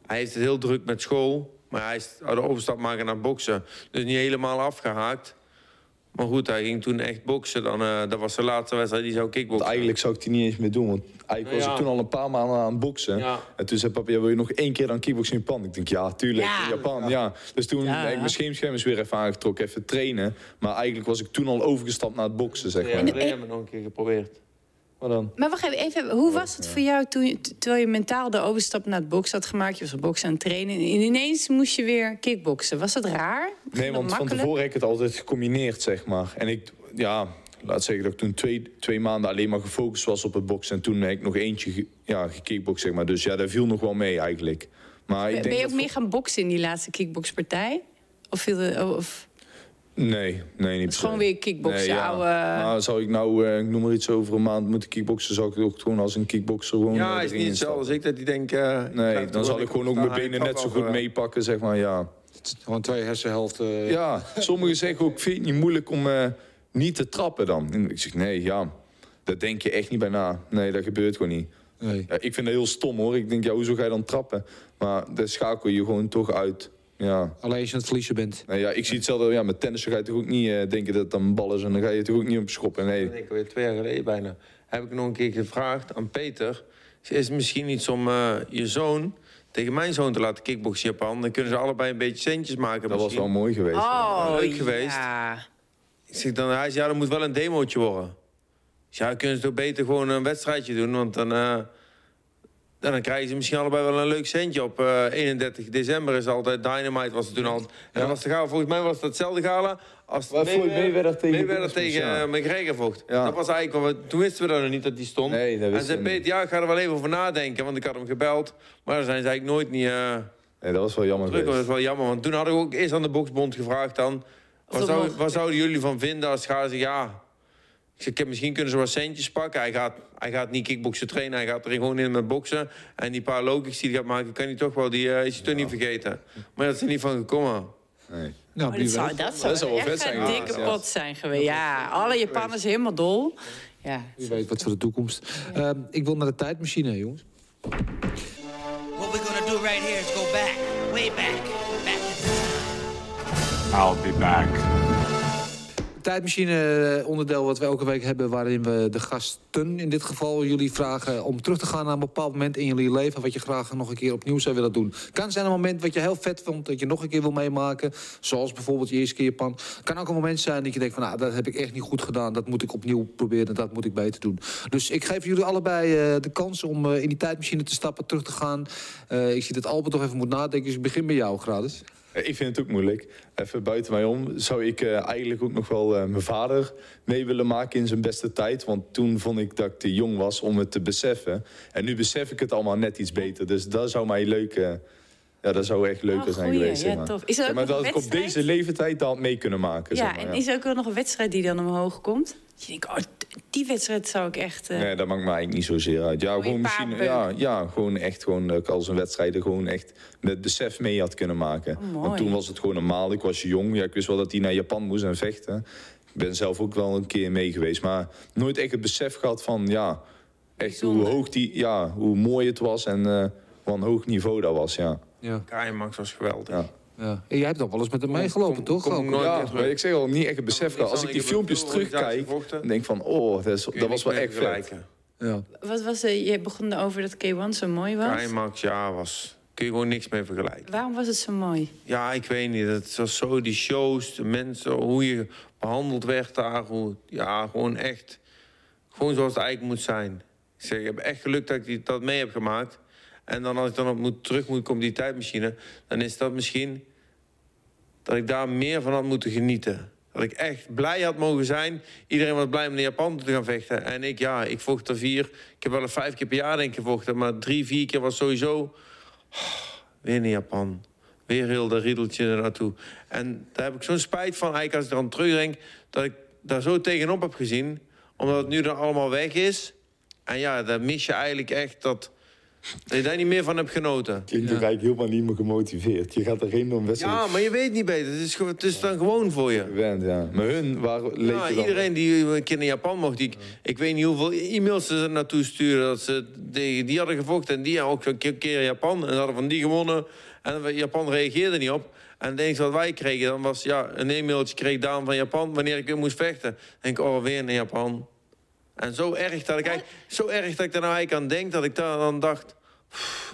Speaker 3: Hij heeft het heel druk met school. Maar hij is de overstap maken naar boksen. Dus niet helemaal afgehaakt. Maar goed, hij ging toen echt boksen. Dan, eh, dat was zijn laatste wedstrijd. Die zou
Speaker 4: Want
Speaker 3: kickboksen.
Speaker 4: eigenlijk zou ik die niet eens meer doen. Want eigenlijk was
Speaker 3: Ja.
Speaker 4: ik toen al een paar maanden aan het boksen.
Speaker 3: Ja.
Speaker 4: En toen zei papa, ja, wil je nog één keer dan kickboksen in Japan? Ik denk, ja, tuurlijk,
Speaker 2: Ja.
Speaker 4: in Japan, ja. Dus toen
Speaker 2: Ja.
Speaker 4: heb ik mijn scheemscherm eens weer even aangetrokken, even trainen. Maar eigenlijk was ik toen al overgestapt naar het boksen, zeg
Speaker 3: Ja,
Speaker 4: maar.
Speaker 3: dat hebben we nog een keer geprobeerd.
Speaker 4: Maar dan?
Speaker 2: Maar wacht even, hoe was het voor jou toen, je- terwijl je mentaal de overstap naar het boksen had gemaakt? Je was op boksen aan het trainen en ineens moest je weer kickboksen. Was dat raar?
Speaker 4: Nee, want van tevoren heb ik het altijd gecombineerd, zeg maar. En ik, ja, laat zeggen dat ik toen twee, twee maanden alleen maar gefocust was op het boksen. En toen heb ik nog eentje ge, ja, gekickboxd, zeg maar. Dus ja, dat viel nog wel mee eigenlijk. Maar ik
Speaker 2: Ben,
Speaker 4: denk
Speaker 2: ben je ook meer gaan boksen in die laatste kickboxpartij? Of viel de, of,
Speaker 4: Nee, nee, niet
Speaker 2: het is gewoon weer kickboksen,
Speaker 4: Nee, ja.
Speaker 2: ouwe...
Speaker 4: Maar zou ik nou, eh, ik noem maar iets, over een maand moeten kickboksen... zou ik ook gewoon als een kickbokser gewoon
Speaker 3: Ja,
Speaker 4: eh,
Speaker 3: is niet hetzelfde als ik. Dat die denkt... eh,
Speaker 4: Nee, dan zal ik gewoon ook mijn benen net zo goed meepakken, zeg maar, ja.
Speaker 1: gewoon twee hersenhelften.
Speaker 4: Ja, sommigen zeggen ook, vind je het niet moeilijk om eh, niet te trappen dan? En ik zeg, nee, ja, daar denk je echt niet bij na. Nee, dat gebeurt gewoon niet.
Speaker 1: Nee.
Speaker 4: Ja, ik vind dat heel stom hoor. Ik denk, ja, hoezo ga je dan trappen? Maar daar schakel je gewoon toch uit Ja.
Speaker 1: Alleen als je aan het verliezen bent.
Speaker 4: Nou ja, ik zie hetzelfde. Ja, met tennis ga je toch ook niet eh, denken dat het een bal is en dan ga je toch ook niet op schoppen. Nee.
Speaker 3: Ik weet twee jaar geleden bijna. Heb ik nog een keer gevraagd aan Peter. Is het misschien iets om eh, je zoon tegen mijn zoon te laten kickboksen in Japan? Dan kunnen ze allebei een beetje centjes maken.
Speaker 4: Dat was wel mooi geweest.
Speaker 2: Oh,
Speaker 3: leuk geweest.
Speaker 2: Ja.
Speaker 3: Ik zeg dan, hij zei, ja, dat moet wel een demootje worden. Ik zei, ja, kunnen ze toch beter gewoon een wedstrijdje doen, want dan, eh, dan krijgen ze misschien allebei wel een leuk centje. Op eh, 31 december is altijd Dynamite, was het toen al. En dan was de gala, volgens mij was het hetzelfde gala als
Speaker 4: Mayweather tegen
Speaker 3: Mayweather tegen eh, McGregor vocht.
Speaker 4: Ja.
Speaker 3: Dat was eigenlijk, wel wat- toen wisten we dat nog niet dat die stond.
Speaker 4: Nee, dat
Speaker 3: en zei
Speaker 4: we.
Speaker 3: Peter, ja, ik ga er wel even over nadenken, want ik had hem gebeld. Maar daar zijn ze eigenlijk nooit niet... eh,
Speaker 4: Nee, dat was wel jammer
Speaker 3: Terug, dat is wel jammer, want toen hadden we ook eerst aan de boksbond gevraagd dan... Wat,
Speaker 2: dat
Speaker 3: zou, wat zouden jullie van vinden als Schaar zegt ja... Ik zeg, ik heb- misschien kunnen ze wat centjes pakken. Hij gaat, hij gaat niet kickboksen trainen, hij gaat er gewoon in met boksen. En die paar logics die hij gaat maken, kan hij toch wel, die eh, is hij toch niet vergeten. Maar dat is er niet van gekomen.
Speaker 4: Nee.
Speaker 1: Nou,
Speaker 2: Oh, dat zou, dat zou,
Speaker 4: Dat zou wel
Speaker 2: echt
Speaker 4: vet zijn
Speaker 2: een dikke
Speaker 4: ja.
Speaker 2: pot zijn geweest. Ja, alle Japanners helemaal dol. Ja.
Speaker 1: Wie weet wat voor de toekomst. Ehm, ik wil naar de tijdmachine, jongens.
Speaker 5: What we're gonna do right here is go back, way back, back in time.
Speaker 6: I'll be back.
Speaker 1: Tijdmachine, eh, onderdeel wat we elke week hebben... waarin we de gasten, in dit geval jullie vragen... om terug te gaan naar een bepaald moment in jullie leven... wat je graag nog een keer opnieuw zou willen doen. Kan zijn een moment wat je heel vet vond... dat je nog een keer wil meemaken. Zoals bijvoorbeeld je eerste keer Japan. Kan ook een moment zijn dat je denkt van... Nou, dat heb ik echt niet goed gedaan. Dat moet ik opnieuw proberen. Dat moet ik beter doen. Dus ik geef jullie allebei eh, de kans om eh, in die tijdmachine te stappen... terug te gaan. Ik zie dat Albert toch even moet nadenken. Dus ik begin bij jou, Gradus.
Speaker 4: Eh, Ik vind het ook moeilijk. Even buiten mij om zou ik eh, eigenlijk ook nog wel eh, mijn vader mee willen maken in zijn beste tijd. Want toen vond ik dat ik te jong was om het te beseffen. En nu besef ik het allemaal net iets beter. Dus dat zou mij leuk... ja, dat zou echt leuker
Speaker 2: Oh,
Speaker 4: zijn geweest.
Speaker 2: Ja,
Speaker 4: zeg maar.
Speaker 2: tof. Is er
Speaker 4: maar
Speaker 2: nog
Speaker 4: dat ik op deze leeftijd dat mee kunnen maken.
Speaker 2: Ja,
Speaker 4: zeg maar,
Speaker 2: en is er ook wel nog een wedstrijd die dan omhoog komt? Dat je denkt, oh, die wedstrijd zou ik echt... eh,
Speaker 4: Nee, dat maakt me eigenlijk niet zozeer uit. Ja,
Speaker 2: Goeie
Speaker 4: gewoon misschien, ja, ja, gewoon echt gewoon dat ik als een wedstrijden gewoon echt met besef mee had kunnen maken.
Speaker 2: Oh.
Speaker 4: Want toen was het gewoon normaal. Ik was jong. Ja, ik wist wel dat hij naar Japan moest en vechten. Ik ben zelf ook wel een keer mee geweest, maar nooit echt het besef gehad van ja, echt hoe hoog die, ja, hoe mooi het was en eh wat een hoog niveau dat was. Ja.
Speaker 1: Ja.
Speaker 3: Max was geweldig.
Speaker 4: Ja.
Speaker 1: Ja. En jij hebt ook wel eens met hem meegelopen,
Speaker 3: kom-
Speaker 1: toch?
Speaker 3: kom nooit
Speaker 4: Ja, maar ik zeg al, niet echt het besef. Als ik die filmpjes terugkijk, dan denk ik van, oh, dat, is, was wel echt vet.
Speaker 1: Ja.
Speaker 2: Wat was er? Je begon over dat K1 zo mooi was.
Speaker 3: Max, ja, was... Kun je gewoon niks mee vergelijken.
Speaker 2: Waarom was het zo mooi?
Speaker 3: Ja, ik weet niet. Het was zo, die shows, de mensen, hoe je behandeld werd daar. Hoe, ja, gewoon echt. Gewoon zoals het eigenlijk moet zijn. Ik zeg, ik heb echt geluk dat ik die, dat mee heb gemaakt. En dan als ik dan op moet, terug moet komen die tijdmachine... dan is dat misschien dat ik daar meer van had moeten genieten. Dat ik echt blij had mogen zijn. Iedereen was blij om naar Japan te gaan vechten. En ik, ja, ik vocht er vier. Ik heb wel een vijf keer per jaar denk ik gevochten. Maar drie, vier keer was sowieso... Weer naar Japan. Weer heel dat riedeltje naartoe. En daar heb ik zo'n spijt van, eigenlijk als ik eraan terugdenk... dat ik daar zo tegenop heb gezien. Omdat het nu dan allemaal weg is. En ja, dan mis je eigenlijk echt dat... dat je daar niet meer van hebt genoten.
Speaker 4: Klinkt ook eigenlijk helemaal niet meer gemotiveerd. Je gaat erheen om wedstrijd
Speaker 3: Ja, maar je weet niet beter. Het is, het is dan gewoon voor je.
Speaker 4: gewend, ja. Maar hun waren
Speaker 3: Ja,
Speaker 4: leken dan-
Speaker 3: iedereen die een keer naar Japan mocht, die, ik weet niet hoeveel e-mails ze er naartoe sturen. Dat ze tegen die hadden gevochten en die ook een keer, keer in Japan. En ze hadden van die gewonnen. En Japan reageerde niet op. En het enige wat wij kregen dan was ja, een e-mailtje kreeg Daan van Japan wanneer ik weer moest vechten. Dan denk ik, oh, weer naar Japan. En zo erg dat ik eigenlijk, zo erg dat ik er nou eigenlijk aan denk dat ik dan dacht.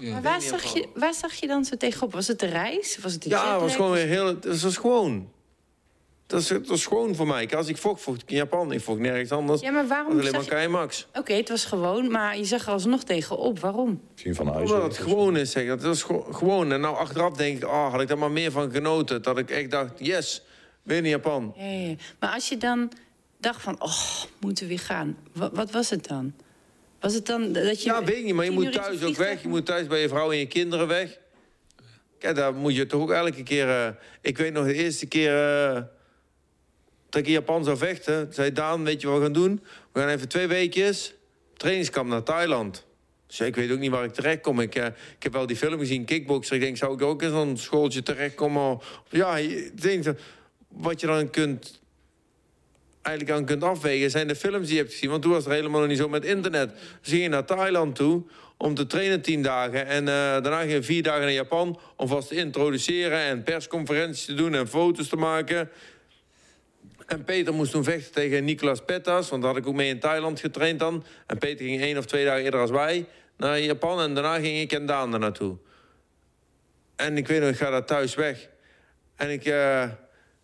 Speaker 2: Maar waar zag, je, waar zag je dan zo tegenop? Was het de reis? Was het de
Speaker 3: Ja, het was gewoon weer heel. Het was gewoon. Dat is, dat is gewoon voor mij. Als ik vocht, vocht ik in Japan. Ik vocht nergens anders.
Speaker 2: Ja, maar waarom
Speaker 3: alleen maar
Speaker 2: je-
Speaker 3: K-Max.
Speaker 2: Oké, het was gewoon, maar je zag er alsnog tegenop. Waarom?
Speaker 4: Misschien van huis.
Speaker 3: Omdat het gewoon is, zeg. Het was gewo- gewoon. En nou achteraf denk ik, oh, had ik daar maar meer van genoten. Dat ik echt dacht, yes, weer in Japan.
Speaker 2: Ja, ja, ja. Maar als je dan dacht van, oh, moeten we weer gaan. Wat, wat was het dan? Was het dan dat je...
Speaker 3: Ja, weet ik niet, maar je moet thuis ook weg. Je moet thuis bij je vrouw en je kinderen weg. Kijk, daar moet je toch ook elke keer... eh, ik weet nog de eerste keer eh, dat ik in Japan zou vechten. zei Daan, weet je wat we gaan doen? We gaan even twee weekjes trainingskamp naar Thailand. Dus ik weet ook niet waar ik terecht kom. Ik, eh, ik heb wel die film gezien, Kickboxer. Ik denk, zou ik ook in zo'n schooltje terechtkomen? Ja, ik denk, wat je dan kunt eigenlijk aan kunt afwegen... zijn de films die je hebt gezien. Want toen was het helemaal nog niet zo met internet. Dus ging naar Thailand toe om te trainen tien dagen. En eh, daarna ging je vier dagen naar Japan om vast te introduceren... en persconferenties te doen en foto's te maken... En Peter moest toen vechten tegen Nicolas Pettas, want daar had ik ook mee in Thailand getraind dan. En Peter ging één of twee dagen eerder als wij naar Japan en daarna ging ik en Daan er naartoe. En ik weet nog, ik ga daar thuis weg. En ik eh,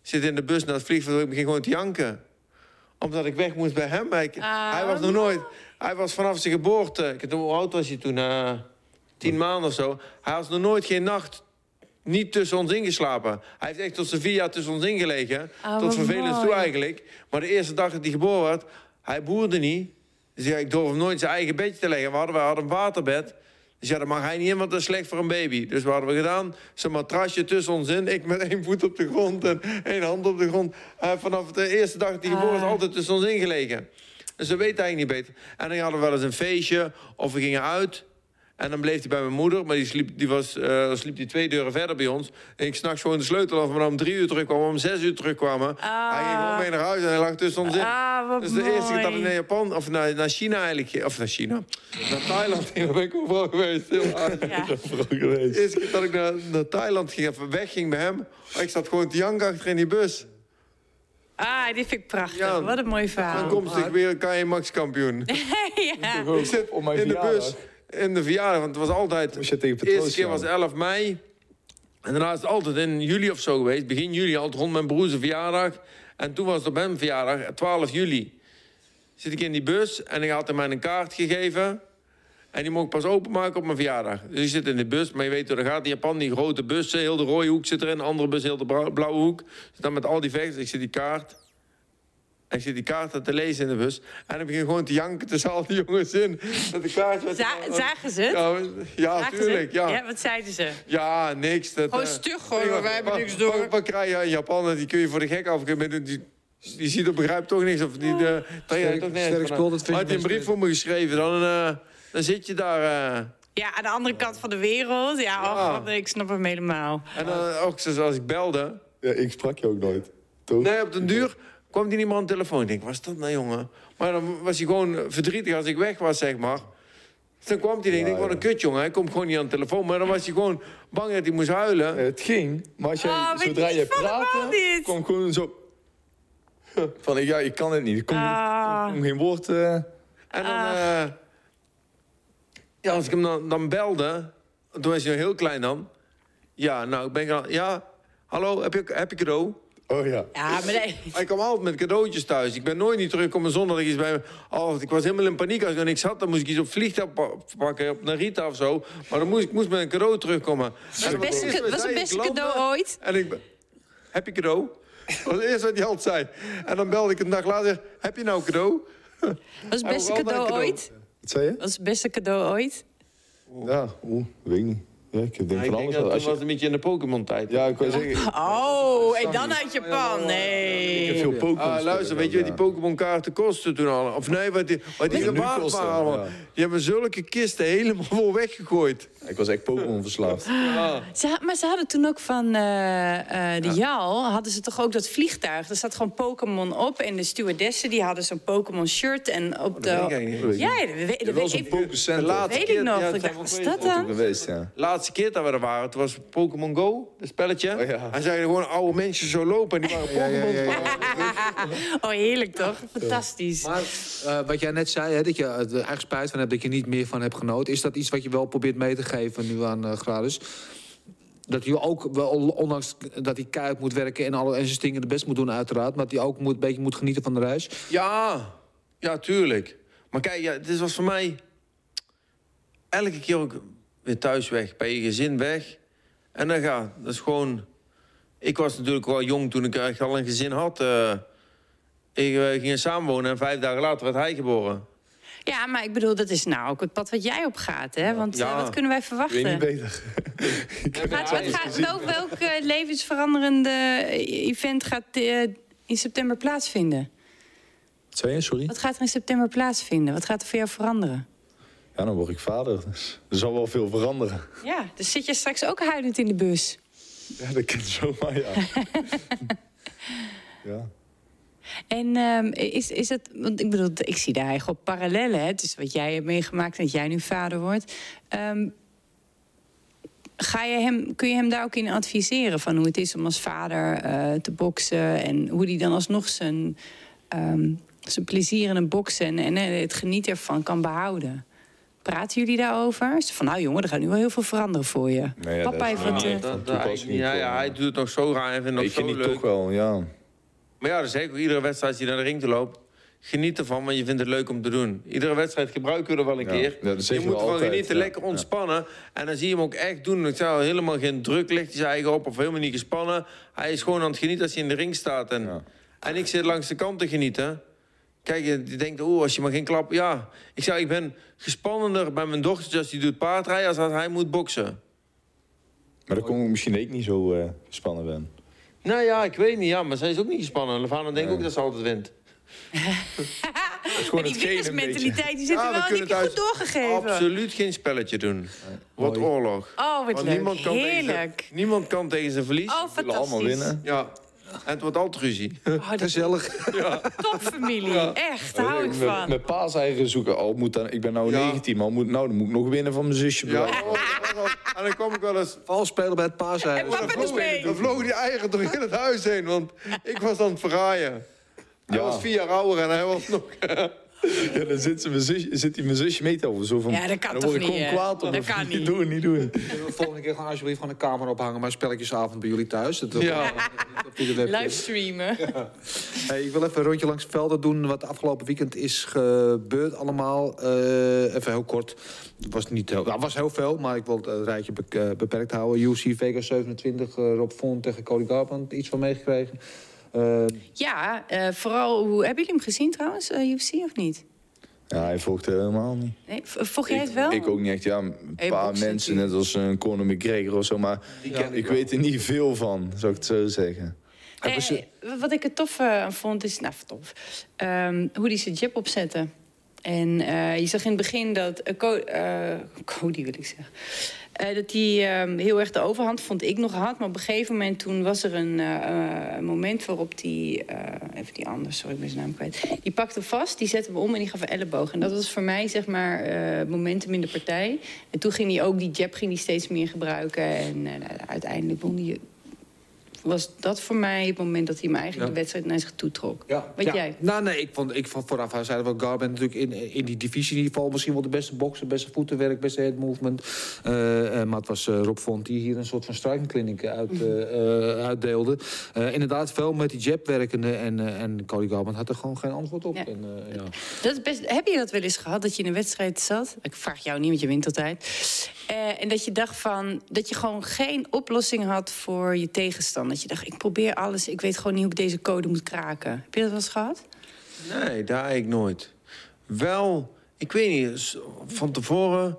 Speaker 3: zit in de bus naar het vliegveld en ik begin gewoon te janken. Omdat ik weg moest bij hem. Ik- Hij was nog nooit... Hij was vanaf zijn geboorte... Hoe oud was hij toen? eh, tien maanden of zo. Hij was nog nooit geen nacht niet tussen ons ingeslapen. Hij heeft echt tot zijn vier jaar tussen ons ingelegen.
Speaker 2: Oh,
Speaker 3: tot vervelend toe eigenlijk. Maar de eerste dag dat hij geboren werd, hij boerde niet. Dus ja, ik durf hem nooit zijn eigen bedje te leggen. We hadden, we hadden een waterbed. Dus ja, dat mag hij niet in, want dat is slecht voor een baby. Dus wat hadden we gedaan? Zijn matrasje tussen ons in. Ik met één voet op de grond en één hand op de grond. Hij heeft vanaf de eerste dag hij geboren is,
Speaker 2: Ah.
Speaker 3: altijd tussen ons ingelegen. Dus we weten eigenlijk niet beter. En dan hadden we wel eens een feestje of we gingen uit. En dan bleef hij bij mijn moeder, maar die sliep, die was, eh, dan sliep die twee deuren verder bij ons. En ik s'nachts gewoon de sleutel af, maar dan om drie uur terugkwam, om zes uur terugkwamen. Hij ging gewoon mee naar huis en hij lag tussen ons in.
Speaker 2: Ah, wat
Speaker 3: dus de eerste keer dat ik naar Japan, of naar, naar China eigenlijk, ging- of naar China, naar Thailand ging, daar ben ik overal geweest. Heel hard.
Speaker 2: Ja.
Speaker 4: Vooral geweest.
Speaker 3: De eerste keer dat ik naar, naar Thailand ging, even wegging bij hem, ik zat gewoon te janken achter in die bus.
Speaker 2: Ah, die vind ik prachtig.
Speaker 3: Ja.
Speaker 2: Wat een mooi
Speaker 3: Dan
Speaker 2: verhaal.
Speaker 3: komt ik weer KJ Max kampioen.
Speaker 2: ja.
Speaker 3: Ik zit
Speaker 4: Op mijn
Speaker 3: in de
Speaker 4: verjaardag.
Speaker 3: bus, in de verjaardag, want het was altijd...
Speaker 4: Moest je tegen
Speaker 3: De eerste keer was 11 mei. En daarna is het altijd in juli of zo geweest. Begin juli, altijd rond mijn broers verjaardag. En toen was het op mijn verjaardag, 12 juli. Zit ik in die bus en ik had hem mij een kaart gegeven. En die mocht ik pas openmaken op mijn verjaardag. Dus ik zit in de bus, maar je weet hoe dat gaat. In Japan, die grote bussen, heel de rode hoek zit erin. De andere bus, heel de blauwe hoek. Dus dan met al die vechters, ik zit die kaart... En ik zit die kaarten te lezen in de bus. En ik begin gewoon te janken tussen al die jongens in. Dat de kaart werd-
Speaker 2: Za- zagen ze het?
Speaker 3: Ja, ja
Speaker 2: Zagen ze
Speaker 3: tuurlijk. Ja.
Speaker 2: ja, wat zeiden ze?
Speaker 3: Ja, niks. Dat,
Speaker 2: Gewoon
Speaker 3: eh,
Speaker 2: stug gewoon,
Speaker 3: nee,
Speaker 2: wij hebben niks door.
Speaker 3: Wat, krijg je in Japan? Die kun je voor de gek af. Die, die, die ziet of begrijpt toch niks. Of die, uh,
Speaker 1: Sterk- sterk spul, dat vind je
Speaker 3: Had hij een brief voor me geschreven, dan, eh, dan zit je daar. eh.
Speaker 2: Ja, aan de andere kant van de wereld. Ja,
Speaker 3: Ja.
Speaker 2: och, ik snap hem helemaal.
Speaker 3: en dan ook zoals ik belde.
Speaker 4: Ja, ik sprak je ook nooit. Toch?
Speaker 3: Nee, op den duur kwam die niet meer aan de telefoon. Ik denk, wat is dat nou, jongen? Maar dan was hij gewoon verdrietig als ik weg was, zeg maar. Dus dan kwam hij en ik denk, wat een kut, jongen. Hij komt gewoon niet aan de telefoon. Maar dan was hij gewoon bang dat hij moest huilen.
Speaker 4: Het ging, maar als jij,
Speaker 2: Oh, weet
Speaker 4: zodra
Speaker 2: je
Speaker 4: praatte,
Speaker 2: niet?
Speaker 4: kwam gewoon zo... Van, ik- ja, ik kan het niet. Ik kon,
Speaker 2: Ah.
Speaker 4: kon geen woord...
Speaker 3: En dan... eh, ja, als ik hem dan, dan belde... Toen was hij nog heel klein dan. Ja, nou, ik ben... Ja, hallo, heb je, heb je cadeau?
Speaker 4: Oh ja.
Speaker 2: Ja, maar nee.
Speaker 3: Hij kwam altijd met cadeautjes thuis. Ik ben nooit niet teruggekomen zonder dat ik iets bij me... Oh, ik was helemaal in paniek. Als ik er niks had, dan moest ik iets op vliegtuig pa- pakken. Op Narita of zo. Maar dan moest ik moest met een cadeau terugkomen.
Speaker 2: Was het beste, was het beste cadeau ooit?
Speaker 3: En ik... Heb je cadeau? Dat was het eerste wat hij altijd zei. En dan belde ik een dag later... Heb je nou cadeau?
Speaker 2: Was het beste cadeau ooit?
Speaker 4: Wat zei je?
Speaker 2: Was het beste cadeau ooit?
Speaker 4: Ja, oeh, weet ik niet. Ja, ik denk
Speaker 3: Ja,
Speaker 4: van
Speaker 3: ik denk
Speaker 4: alles.
Speaker 3: dat
Speaker 4: Als je-
Speaker 3: was een beetje in de Pokémon-tijd.
Speaker 4: Ja, ik wou zeggen,
Speaker 2: Oh, en dan uit Japan.
Speaker 4: ik heb
Speaker 2: Nee.
Speaker 4: veel Pokémon.
Speaker 3: Ah, luister, weet je wat die Pokémon-kaarten kosten toen al? Of nee, wat die, wat die
Speaker 4: Ja,
Speaker 3: waren allemaal.
Speaker 4: ja.
Speaker 3: Die hebben zulke kisten helemaal vol weggegooid.
Speaker 4: Ik was echt Pokémon verslaafd.
Speaker 2: Ze, maar ze hadden toen ook van eh, eh, de JAL, hadden ze toch ook dat vliegtuig. Er zat gewoon Pokémon op en de stewardessen die hadden zo'n Pokémon shirt. En op de...
Speaker 3: weet ik eigenlijk niet.
Speaker 2: Ja, dat weet, dat weet
Speaker 4: was een
Speaker 2: ik. Weet ik nog.
Speaker 3: ja,
Speaker 2: ik dacht,
Speaker 3: wel
Speaker 2: dat dan?
Speaker 4: geweest, ja.
Speaker 3: Laatste keer dat we er waren, het was Pokémon Go, het spelletje.
Speaker 4: Oh, ja.
Speaker 3: En zagen gewoon oude mensen zo lopen en die waren Pokémon.
Speaker 2: Oh, heerlijk toch? Fantastisch.
Speaker 1: Maar eh, wat jij net zei, hè, dat je er eigenlijk spijt van hebt dat je niet meer van hebt genoten. Is dat iets wat je wel probeert mee te geven nu aan eh Gradus? Dat hij ook wel, ondanks dat hij keihard moet werken en, alle, en zijn dingen de best moet doen, uiteraard. Maar dat hij ook moet, een beetje moet genieten van de reis.
Speaker 3: Ja, ja, tuurlijk. Maar kijk, ja, dit was voor mij elke keer ook weer thuis weg, bij je gezin weg. En dan gaat, dat is gewoon... Ik was natuurlijk wel jong toen ik echt al een gezin had. eh. ik eh, ging samenwonen en vijf dagen later werd hij geboren.
Speaker 2: Ja, maar ik bedoel, dat is nou ook het pad wat jij op gaat, hè? Want
Speaker 3: Ja.
Speaker 2: eh, wat kunnen wij
Speaker 4: Ik weet niet
Speaker 2: verwachten?
Speaker 4: beter.
Speaker 2: Gaat, wat gaat, welk welk levensveranderende event gaat in september plaatsvinden?
Speaker 4: Wat zei je, sorry?
Speaker 2: Wat gaat er in september plaatsvinden? Wat gaat er voor jou veranderen?
Speaker 4: Ja, dan word ik vader. Dus er zal wel veel veranderen.
Speaker 2: Ja, dus zit je straks ook huilend in de bus?
Speaker 4: Ja, dat kan zomaar, ja. ja.
Speaker 2: En ehm, is, is het, want ik bedoel, ik zie daar eigenlijk op parallellen. Hè? Het is wat jij hebt meegemaakt en dat jij nu vader wordt. Ehm, ga je hem, kun je hem daar ook in adviseren van hoe het is om als vader eh, te boksen en hoe hij dan alsnog zijn, ehm, zijn plezier in het boksen en, en eh, het genieten ervan kan behouden? Praten jullie daarover? Het Van nou jongen, er gaat nu wel heel veel veranderen voor je.
Speaker 4: Nee, ja,
Speaker 2: Papa
Speaker 4: dat is-
Speaker 2: heeft.
Speaker 4: Ja,
Speaker 2: eh,
Speaker 3: ja, ja, hij doet het nog zo raar en vindt het
Speaker 4: Ik
Speaker 3: nog zo leuk.
Speaker 4: toch wel, ja.
Speaker 3: Maar ja, dat is ook iedere wedstrijd als je naar de ring te loopt. Geniet ervan, want je vindt het leuk om te doen. Iedere wedstrijd gebruiken we er wel een
Speaker 4: Ja,
Speaker 3: keer.
Speaker 4: ja, dat
Speaker 3: je moet
Speaker 4: altijd,
Speaker 3: genieten,
Speaker 4: ja.
Speaker 3: lekker ontspannen. En dan zie je hem ook echt doen. Ik zou helemaal geen druk ligt hij zijn eigen op of helemaal niet gespannen. Hij is gewoon aan het genieten als hij in de ring staat. En,
Speaker 4: Ja.
Speaker 3: en ik zit langs de kant te genieten. Kijk, je denkt, oeh, als je maar geen klap... Ja, ik zou, ik ben gespannender bij mijn dochter als die doet paardrijden... als als hij moet boksen.
Speaker 4: Maar dan kom ik misschien ik niet zo eh, gespannen ben.
Speaker 3: Nou ja, ik weet niet. Ja, maar zij is ook niet gespannen. Levana denkt ook dat ze altijd wint.
Speaker 4: Gewoon
Speaker 2: die
Speaker 4: een
Speaker 2: winnersmentaliteit, die zit
Speaker 3: Ja,
Speaker 2: er
Speaker 3: we
Speaker 2: wel,
Speaker 3: kunnen
Speaker 2: goed doorgegeven.
Speaker 3: Absoluut geen spelletje doen.
Speaker 1: Mooi.
Speaker 3: oorlog.
Speaker 2: Oh, wat
Speaker 3: Want
Speaker 2: leuk.
Speaker 3: niemand kan,
Speaker 2: Heerlijk.
Speaker 3: niemand kan tegen zijn verlies.
Speaker 2: Oh,
Speaker 4: We willen allemaal
Speaker 2: fantastisch.
Speaker 4: winnen.
Speaker 3: Ja. En het wordt altijd ruzie.
Speaker 2: Oh,
Speaker 1: Gezellig.
Speaker 2: topfamilie. Echt, daar hou ik
Speaker 4: Met,
Speaker 2: van.
Speaker 4: met paaseieren zoeken. Al moet dan, ik ben nou
Speaker 3: Ja.
Speaker 4: 19, maar moet, nou, dan moet ik nog winnen van mijn zusje.
Speaker 3: Ja.
Speaker 4: Ja.
Speaker 3: En dan kom ik wel eens...
Speaker 1: Vals spelen bij het paaseieren.
Speaker 2: En papa is mee.
Speaker 3: Dan vlogen die eieren door heel het huis heen. Want ik was aan het verraaien. Hij
Speaker 4: Ja.
Speaker 3: was vier jaar ouder en hij was nog...
Speaker 4: Ja, dan zit, ze mijn zusje, zit hij mijn zusje mee te helpen. Zo van,
Speaker 2: Ja, dat kan
Speaker 4: dan
Speaker 2: toch
Speaker 4: word ik gewoon kwaad op.
Speaker 2: Dat kan
Speaker 4: Niet
Speaker 2: niet.
Speaker 4: doen, niet doen.
Speaker 1: De volgende keer gewoon alsjeblieft gewoon een kamer ophangen, maar spelletjesavond bij jullie thuis. Dat
Speaker 3: Ja.
Speaker 2: Livestreamen.
Speaker 1: Hey, ik wil even een rondje langs het velden doen wat de afgelopen weekend is gebeurd allemaal. Eh, even heel kort. Het was, niet heel, nou, het was heel veel, maar ik wil het eh, rijtje eh, beperkt houden. UFC Vegas 27, eh, Rob Font tegen Cody Garbrandt. Iets van meegekregen. Eh,
Speaker 2: Ja, eh, vooral, hoe, hebben jullie hem gezien trouwens, eh, UFC of niet?
Speaker 4: Ja, hij volgt helemaal niet.
Speaker 2: Nee, volg jij het wel?
Speaker 4: Ik, ik ook niet echt. Ja, een
Speaker 2: Hey,
Speaker 4: paar mensen, net als een Conor McGregor of zo. Maar ik weet er niet veel van, zou ik het zo zeggen.
Speaker 2: Wat ik er tof eh, vond, is... Nou, tof. Ehm, hoe die zijn jab opzette. En eh, je zag in het begin dat... Co- Cody, wil ik zeggen. Eh, dat hij ehm, heel erg de overhand, vond ik nog had. Maar op een gegeven moment toen was er een eh, moment waarop die... eh, even die anders, sorry, ik ben zijn naam kwijt. Die pakte vast, die zette hem om en die gaf een elleboog. En dat was voor mij, zeg maar, momentum in de partij. En toen ging hij ook die jab ging hij steeds meer gebruiken. En nou, uiteindelijk won hij was dat voor mij het moment dat hij hem eigenlijk
Speaker 1: Ja.
Speaker 2: de wedstrijd naar zich toe trok.
Speaker 1: Ja,
Speaker 2: Wat
Speaker 1: ja.
Speaker 2: jij?
Speaker 1: Nou, nee, ik vond, ik vond vooraf, hij zei wel, Garbrandt natuurlijk in, in die divisieniveau misschien wel de beste bokser, beste voetenwerk, beste head movement. Eh, eh, maar het was eh, Rob Font die hier een soort van striking clinic uit, eh, eh, uitdeelde. Eh, inderdaad, veel met die jab werkende en, en Cody Garbrandt had er gewoon geen antwoord op.
Speaker 2: Ja.
Speaker 1: En, eh, ja.
Speaker 2: Dat is best, heb je dat wel eens gehad, dat je in een wedstrijd zat? Ik vraag jou niet, want je wint altijd. Eh, en dat je dacht van, dat je gewoon geen oplossing had voor je tegenstander. Dat je dacht, ik probeer alles, ik weet gewoon niet hoe ik deze code moet kraken. Heb je dat wel eens gehad?
Speaker 3: Nee, daar eigenlijk nooit. Wel, ik weet niet, van tevoren...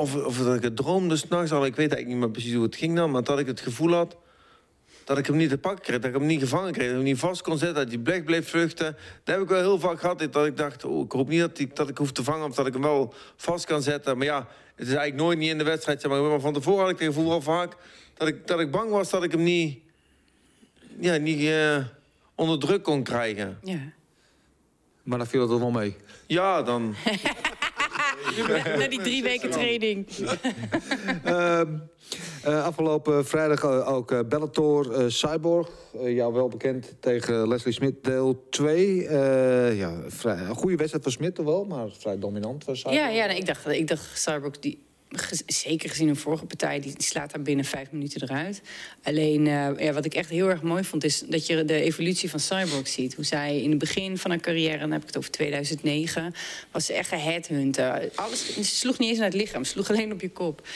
Speaker 3: Of, of dat ik het droomde s'nachts al, ik weet eigenlijk niet meer precies hoe het ging dan... maar dat ik het gevoel had dat ik hem niet te pakken kreeg, dat ik hem niet gevangen kreeg... dat ik hem niet vast kon zetten, dat hij bleef bleef vluchten. Dat heb ik wel heel vaak gehad, dat ik dacht... Oh, ik hoop niet dat ik, dat ik hoef te vangen of dat ik hem wel vast kan zetten. Maar ja, het is eigenlijk nooit niet in de wedstrijd. Zeg maar. maar van tevoren had ik het gevoel wel vaak... dat ik, dat ik bang was dat ik hem niet, ja, niet eh, onder druk kon krijgen.
Speaker 2: Ja.
Speaker 1: Maar dan viel het er wel mee.
Speaker 3: Ja, dan...
Speaker 2: Na die drie weken training.
Speaker 1: Ehm, eh, afgelopen vrijdag eh, ook eh, Bellator eh, Cyborg. Eh, jou wel bekend tegen Leslie Smit, deel 2. Eh, ja, vrij, een goede wedstrijd van Smit toch wel, maar vrij dominant van Cyborg.
Speaker 2: Ja, ja nee, ik dacht, ik dacht Starbucks, die, zeker gezien een vorige partij, die, slaat daar binnen vijf minuten eruit. Alleen, eh, ja, wat ik echt heel erg mooi vond, is dat je de evolutie van Cyborg ziet. Hoe zij in het begin van haar carrière, dan heb ik het over 2009, was ze echt geheadhunter. Alles, ze sloeg niet eens naar het lichaam, sloeg alleen op je kop.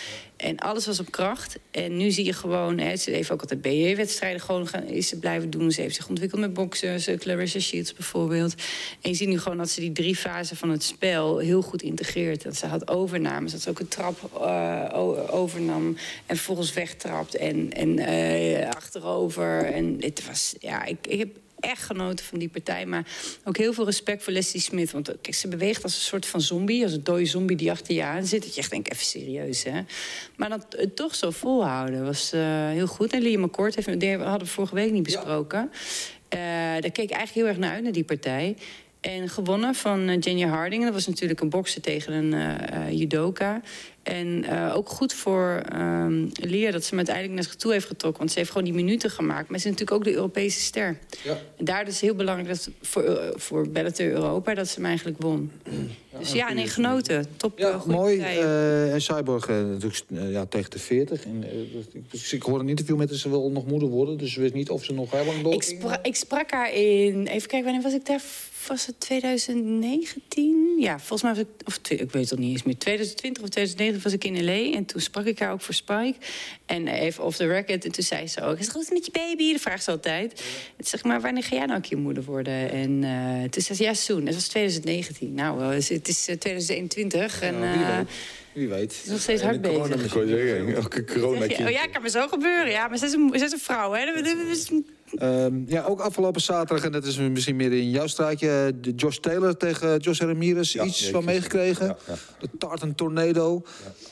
Speaker 2: En alles was op kracht. En nu zie je gewoon, hè, ze heeft ook altijd BJ-wedstrijden gewoon gaan, is ze blijven doen. Ze heeft zich ontwikkeld met boxers, eh, Clarissa Shields bijvoorbeeld. En je ziet nu gewoon dat ze die drie fasen van het spel heel goed integreert. Dat ze had overnames, dat ze ook een trap eh, overnam en vervolgens wegtrapt en, en eh, achterover. En het was, ja, ik, ik heb echt genoten van die partij. Maar ook heel veel respect voor Leslie Smith. Want eh, kijk, ze beweegt als een soort van zombie. Als een dode zombie die achter je aan zit. Dat je echt denkt, even serieus, hè. Maar dat het toch zo volhouden was eh, heel goed. En Liam McCourt heeft, die hadden we vorige week niet besproken. Eh, daar keek ik eigenlijk heel erg naar uit, naar die partij. En gewonnen van eh, Jenny Harding. Dat was natuurlijk een bokser tegen een eh, eh, judoka. En eh, ook goed voor ehm Leer dat ze hem uiteindelijk naar zich toe heeft getrokken. Want ze heeft gewoon die minuten gemaakt. Maar ze is natuurlijk ook de Europese ster.
Speaker 1: Ja.
Speaker 2: En daar is heel belangrijk dat voor, eh, voor Bellator Europa dat ze hem eigenlijk won. dus ja, nee, genoten. Top,
Speaker 1: Ja,
Speaker 2: eh,
Speaker 1: mooi. en Cyborg eh, natuurlijk ja, tegen de 40. En, eh, dus ik hoorde een interview met haar, ze wil nog moeder worden. Dus ze wist niet of ze nog heel lang door
Speaker 2: Ik, spra- ik sprak haar in. Even kijken, wanneer was ik daar? Was het 2019? Ja, volgens mij was ik. Of ik weet het al niet eens meer. 2020 of 2019 was ik in LA. En toen sprak ik haar ook voor Spike. En even off the record. En toen zei ze ook: Is het goed met je baby? Dat vraagt ze altijd. En zeg maar, wanneer ga jij nou een keer moeder worden? En eh, toen zei ze: Ja, soon. Dat was 2019. Nou, het is eh, 2021. En
Speaker 1: Ja, wie
Speaker 2: eh,
Speaker 1: weet.
Speaker 2: Het is nog steeds hard bezig.
Speaker 4: Ik wou zeggen, elke corona
Speaker 2: Oh ja, kan me zo gebeuren. Ja, maar ze is een, ze is een vrouw, hè? Dat- dat is-
Speaker 1: Ehm, ja, ook afgelopen zaterdag, en dat is misschien meer in jouw straatje... eh, de Josh Taylor tegen Josh Ramirez.
Speaker 4: Ja,
Speaker 1: Iets van meegekregen.
Speaker 4: Ja, ja.
Speaker 1: De Tartan Tornado.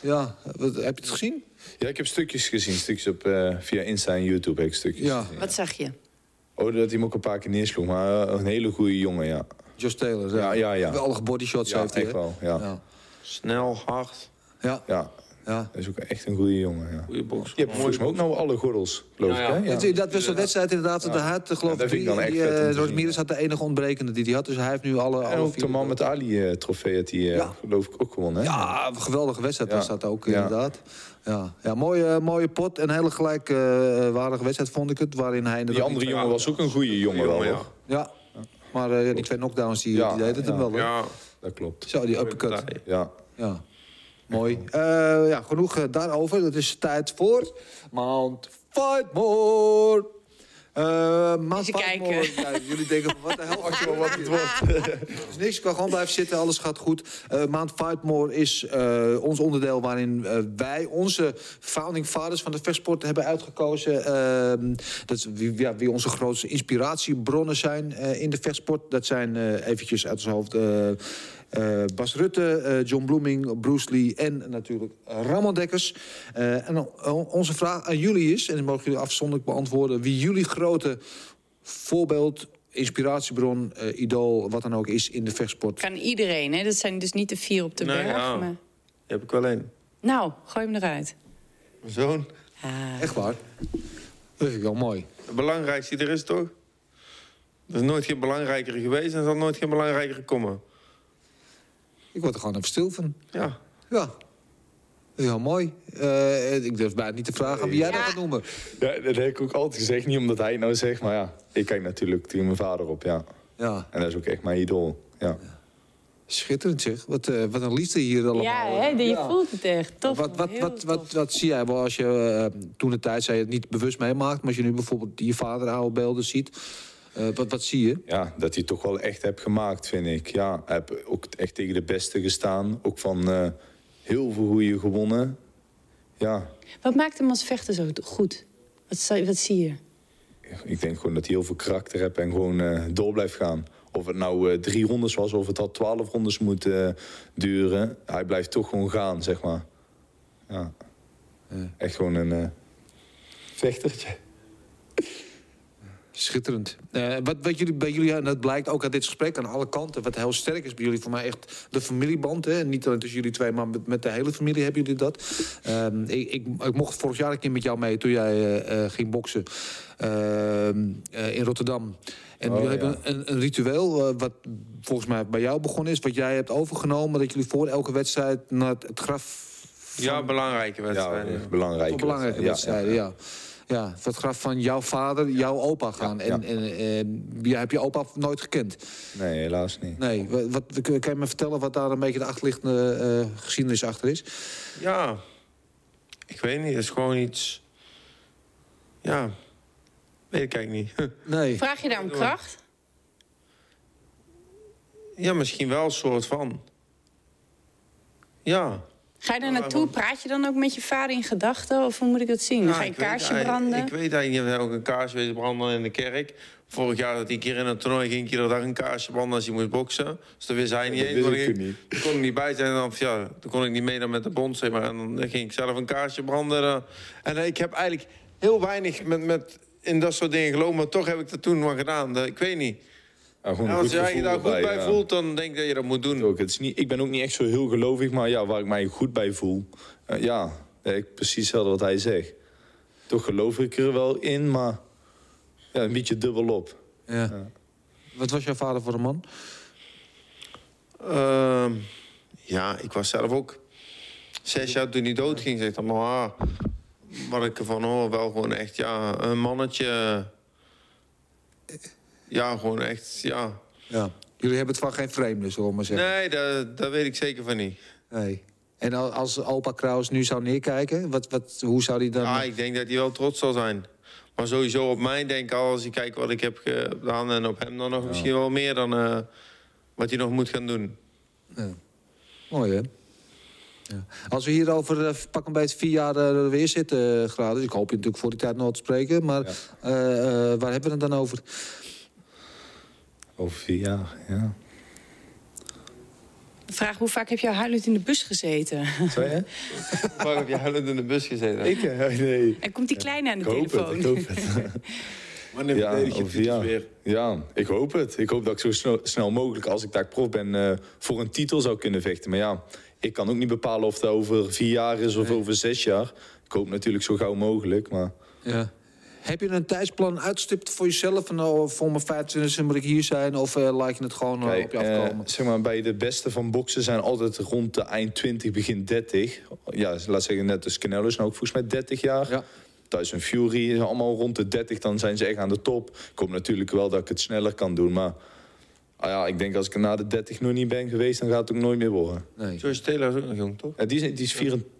Speaker 1: Ja, wat, heb je het gezien?
Speaker 4: Ja, ik heb stukjes gezien, stukjes op, eh, via Insta en YouTube heb ik stukjes
Speaker 1: Ja.
Speaker 4: gezien.
Speaker 2: Wat zag je?
Speaker 4: Oh, dat hij hem ook een paar keer neersloeg, maar eh, een hele goede jongen, ja.
Speaker 1: Josh Taylor.
Speaker 4: Ja, ja, ja.
Speaker 1: Geweldige bodyshots
Speaker 4: Ja,
Speaker 1: heeft hij.
Speaker 4: echt wel, ja.
Speaker 1: Ja.
Speaker 3: Snel, hard,
Speaker 1: Ja.
Speaker 4: Ja,
Speaker 1: ja.
Speaker 4: dat is ook echt een goede jongen, ja.
Speaker 3: goede box.
Speaker 4: Je hebt volgens mij ook nou alle gordels, geloof
Speaker 3: Ja,
Speaker 4: ik, hè?
Speaker 3: ja.
Speaker 1: Dat was de wedstrijd inderdaad. De had, geloof
Speaker 4: Ja,
Speaker 1: ik,
Speaker 4: dat vind ik
Speaker 1: drie.
Speaker 4: dan echt
Speaker 1: Die,
Speaker 4: om
Speaker 1: eh, had de enige ontbrekende die hij had. Dus hij heeft nu alle,
Speaker 4: En
Speaker 1: alle
Speaker 4: ook de man met Ali trofee had hij, eh,
Speaker 1: Ja.
Speaker 4: geloof ik, ook gewonnen, hè?
Speaker 1: Ja, een geweldige wedstrijd
Speaker 4: Ja.
Speaker 1: was dat ook,
Speaker 4: Ja.
Speaker 1: inderdaad. Ja, ja mooie, mooie pot. Een hele gelijkwaardige wedstrijd vond ik het. Waarin hij
Speaker 4: Die andere jongen was ook een goede jongen wel,
Speaker 3: ja.
Speaker 4: hoor.
Speaker 1: Ja, maar eh, ja, die twee knockdowns, die,
Speaker 4: Ja,
Speaker 1: die deden het hem
Speaker 4: ja.
Speaker 1: wel. hè?
Speaker 3: Ja,
Speaker 4: Dat klopt.
Speaker 1: Zo, die uppercut.
Speaker 4: Ja.
Speaker 1: Ja, mooi. Eh, ja, genoeg eh, daarover. Het is tijd voor Mount Fightmore. Eh Mount
Speaker 2: Even
Speaker 1: Fightmore. Ja, jullie denken, van, wat de hel gaat er wat het wordt. is niks, ik kan gewoon blijven zitten, alles gaat goed. Eh Mount Fightmore is eh, ons onderdeel waarin eh, wij onze founding fathers van de vechtsport hebben uitgekozen. Ehm, dat is wie, ja, wie onze grootste inspiratiebronnen zijn eh, in de vechtsport. Dat zijn eh, eventjes uit zijn hoofd... eh, Bas Rutte, eh, John Bloeming, Bruce Lee en natuurlijk Ramon Dekkers. Eh, en onze vraag aan jullie is, en dat mogen jullie afzonderlijk beantwoorden... wie jullie grote voorbeeld, inspiratiebron, idool, wat dan ook is in de vechtsport.
Speaker 2: Kan iedereen, hè? Dat zijn dus niet de vier op de
Speaker 3: Nee,
Speaker 2: berg.
Speaker 3: ja.
Speaker 2: Maar...
Speaker 3: die heb ik wel één.
Speaker 2: Nou, gooi hem eruit.
Speaker 3: Mijn zoon.
Speaker 2: Ah.
Speaker 1: Echt waar? Dat vind ik wel mooi.
Speaker 3: Het belangrijkste die er is, toch? Er is nooit geen belangrijker geweest en zal nooit geen belangrijker komen.
Speaker 1: Ik word er gewoon even stil van.
Speaker 3: Ja.
Speaker 1: Ja. Dat is heel mooi. Eh, ik durf bijna niet te vragen wie jij dat gaat noemen.
Speaker 4: ja, dat heb ik ook altijd gezegd. Niet omdat hij het nou zegt, maar ja. Ik kijk natuurlijk tegen mijn vader op, ja.
Speaker 1: Ja,
Speaker 4: En dat is ook echt mijn idool, ja.
Speaker 1: schitterend zeg. Wat, eh, wat een liefde hier allemaal.
Speaker 2: Ja, hè? Je
Speaker 1: Ja.
Speaker 2: voelt het echt. Tof.
Speaker 1: Wat, wat, wat, wat, wat zie jij wel als je eh, toen de tijd zei je het niet bewust meemaakt, maar als je nu bijvoorbeeld je vader oude beelden ziet, eh, wat, wat zie je?
Speaker 4: Ja, dat hij het toch wel echt heb gemaakt, vind ik. Ja, hij heb ook echt tegen de beste gestaan. Ook van eh, heel veel goede gewonnen. Ja,
Speaker 2: Wat maakt hem als vechter zo goed? Wat, zie- wat zie je?
Speaker 4: ik denk gewoon dat hij heel veel karakter heeft en gewoon eh, door blijft gaan. Of het nou eh, drie rondes was of het had twaalf rondes moeten eh, duren. Hij blijft toch gewoon gaan, zeg maar. Ja. Echt gewoon een vechtertje.
Speaker 1: Schitterend. Eh, wat, wat jullie bij jullie, en dat blijkt ook uit dit gesprek aan alle kanten, wat heel sterk is bij jullie, voor mij echt de familieband. Hè? Niet alleen tussen jullie twee, maar met, met de hele familie hebben jullie dat. Ehm, ik, ik, ik mocht vorig jaar een keer met jou mee toen jij eh, eh, ging boksen ehm, eh, in Rotterdam. En
Speaker 4: Oh,
Speaker 1: jullie
Speaker 4: ja.
Speaker 1: hebben een, een ritueel, wat volgens mij bij jou begonnen is, wat jij hebt overgenomen, dat jullie voor elke wedstrijd naar het, het graf. van-
Speaker 3: Ja, belangrijke
Speaker 4: Ja,
Speaker 3: wedstrijden.
Speaker 4: belangrijk.
Speaker 1: voor belangrijke wedstrijden, ja. ja. Voor het graf van jouw vader, jouw opa gaan.
Speaker 4: Ja,
Speaker 1: En,
Speaker 4: ja.
Speaker 1: en, en jij hebt je opa nooit gekend.
Speaker 4: Nee, helaas niet.
Speaker 1: Nee, wat, wat, kan je me vertellen wat daar een beetje de achterliggende eh, geschiedenis achter is?
Speaker 3: Ja, ik weet niet. Het is gewoon iets... Ja, weet ik eigenlijk niet.
Speaker 1: Nee.
Speaker 2: Vraag je daar om kracht?
Speaker 3: ja, misschien wel een soort van. Ja.
Speaker 2: Ga je daar naartoe? Praat je dan ook met je vader in gedachten? Of hoe moet ik dat zien? Ga je
Speaker 3: ik
Speaker 2: een
Speaker 3: weet
Speaker 2: kaarsje branden?
Speaker 3: Ik weet eigenlijk niet. We zijn ook een kaarsje wezen branden in de kerk. Vorig jaar dat hij een keer in een toernooi ging, iedere dag een kaarsje branden als hij moest boksen. Dus dat wist hij niet
Speaker 4: Dat
Speaker 3: eens. maar
Speaker 4: ik
Speaker 3: ik-
Speaker 4: toen niet.
Speaker 3: Toen kon ik niet bij zijn. En dan, ja, toen kon ik niet mee dan met de bond, zeg maar. En dan ging ik zelf een kaarsje branden. En ik heb eigenlijk heel weinig met, met in dat soort dingen geloof, maar toch heb ik dat toen maar gedaan. Dat, ik weet niet.
Speaker 4: Een
Speaker 3: als jij je daar goed bij
Speaker 4: ja.
Speaker 3: voelt, dan denk ik dat je dat moet doen.
Speaker 4: Ook, het is niet, ik ben ook niet echt zo heel gelovig, maar ja, waar ik mij goed bij voel. eh, ja, ik precies hetzelfde wat hij zegt. Toch geloof ik er wel in, maar ja, een beetje dubbel op.
Speaker 1: Ja. Wat was jouw vader voor een man?
Speaker 3: Ehm, ja, ik was zelf ook zes jaar toen hij doodging. Zeg dan maar, ah, wat ik ervan hoor, wel gewoon echt, ja, een mannetje. Ja, gewoon echt, ja.
Speaker 1: Ja. Jullie hebben het van geen vreemde, zullen we maar zeggen.
Speaker 3: Nee, dat, dat weet ik zeker van niet.
Speaker 1: Nee. En al- als opa Kraus nu zou neerkijken, wat, wat, hoe zou hij dan...
Speaker 3: Ja, ik denk dat hij wel trots zal zijn. Maar sowieso op mij denk ik al, als ik kijk wat ik heb gedaan... en op hem dan nog misschien wel meer dan eh, wat hij nog moet gaan doen.
Speaker 1: Mooi, hè? Ja. Als we hier over eh, pak een beetje vier jaar eh, weer zitten, uh, graden. Ik hoop je natuurlijk voor die tijd nog te spreken. Maar waar hebben we het dan over?
Speaker 4: Over vier jaar, ja.
Speaker 2: Vraag, hoe vaak heb je huilend in de bus gezeten?
Speaker 4: Zou je?
Speaker 3: Waar heb je huilend in de bus gezeten?
Speaker 4: Ik? eh, nee.
Speaker 2: En komt die kleine aan de
Speaker 4: Ik hoop
Speaker 2: telefoon?
Speaker 4: het, ik hoop het.
Speaker 3: Wanneer
Speaker 4: Ja,
Speaker 3: verdedig je titels
Speaker 4: jaar.
Speaker 3: weer?
Speaker 4: Ja, ik hoop het. Ik hoop dat ik zo snel, snel mogelijk, als ik daar prof ben, eh, voor een titel zou kunnen vechten. Maar ja, ik kan ook niet bepalen of dat over vier jaar is of over zes jaar. Ik hoop natuurlijk zo gauw mogelijk, maar...
Speaker 1: Ja. Heb je een tijdsplan uitstipt voor jezelf? Van, oh, voor mijn 25 moet ik hier zijn? Of eh, laat je het gewoon eh,
Speaker 4: Kijk,
Speaker 1: op je
Speaker 4: eh,
Speaker 1: afkomen?
Speaker 4: zeg maar, bij de beste van boksen zijn altijd rond de eind 20, begin 30. Ja, laat zeggen, net als Canelo is nou ook volgens mij 30 jaar.
Speaker 1: Ja.
Speaker 4: Tyson Fury is allemaal rond de 30, dan zijn ze echt aan de top. Ik hoop natuurlijk wel dat ik het sneller kan doen, maar... Ah ja, ik denk als ik er na de 30 nog niet ben geweest, dan gaat het ook nooit meer worden.
Speaker 1: nee.
Speaker 3: George Taylor is ook nog jong, toch?
Speaker 4: Ja, die, is, die is 24,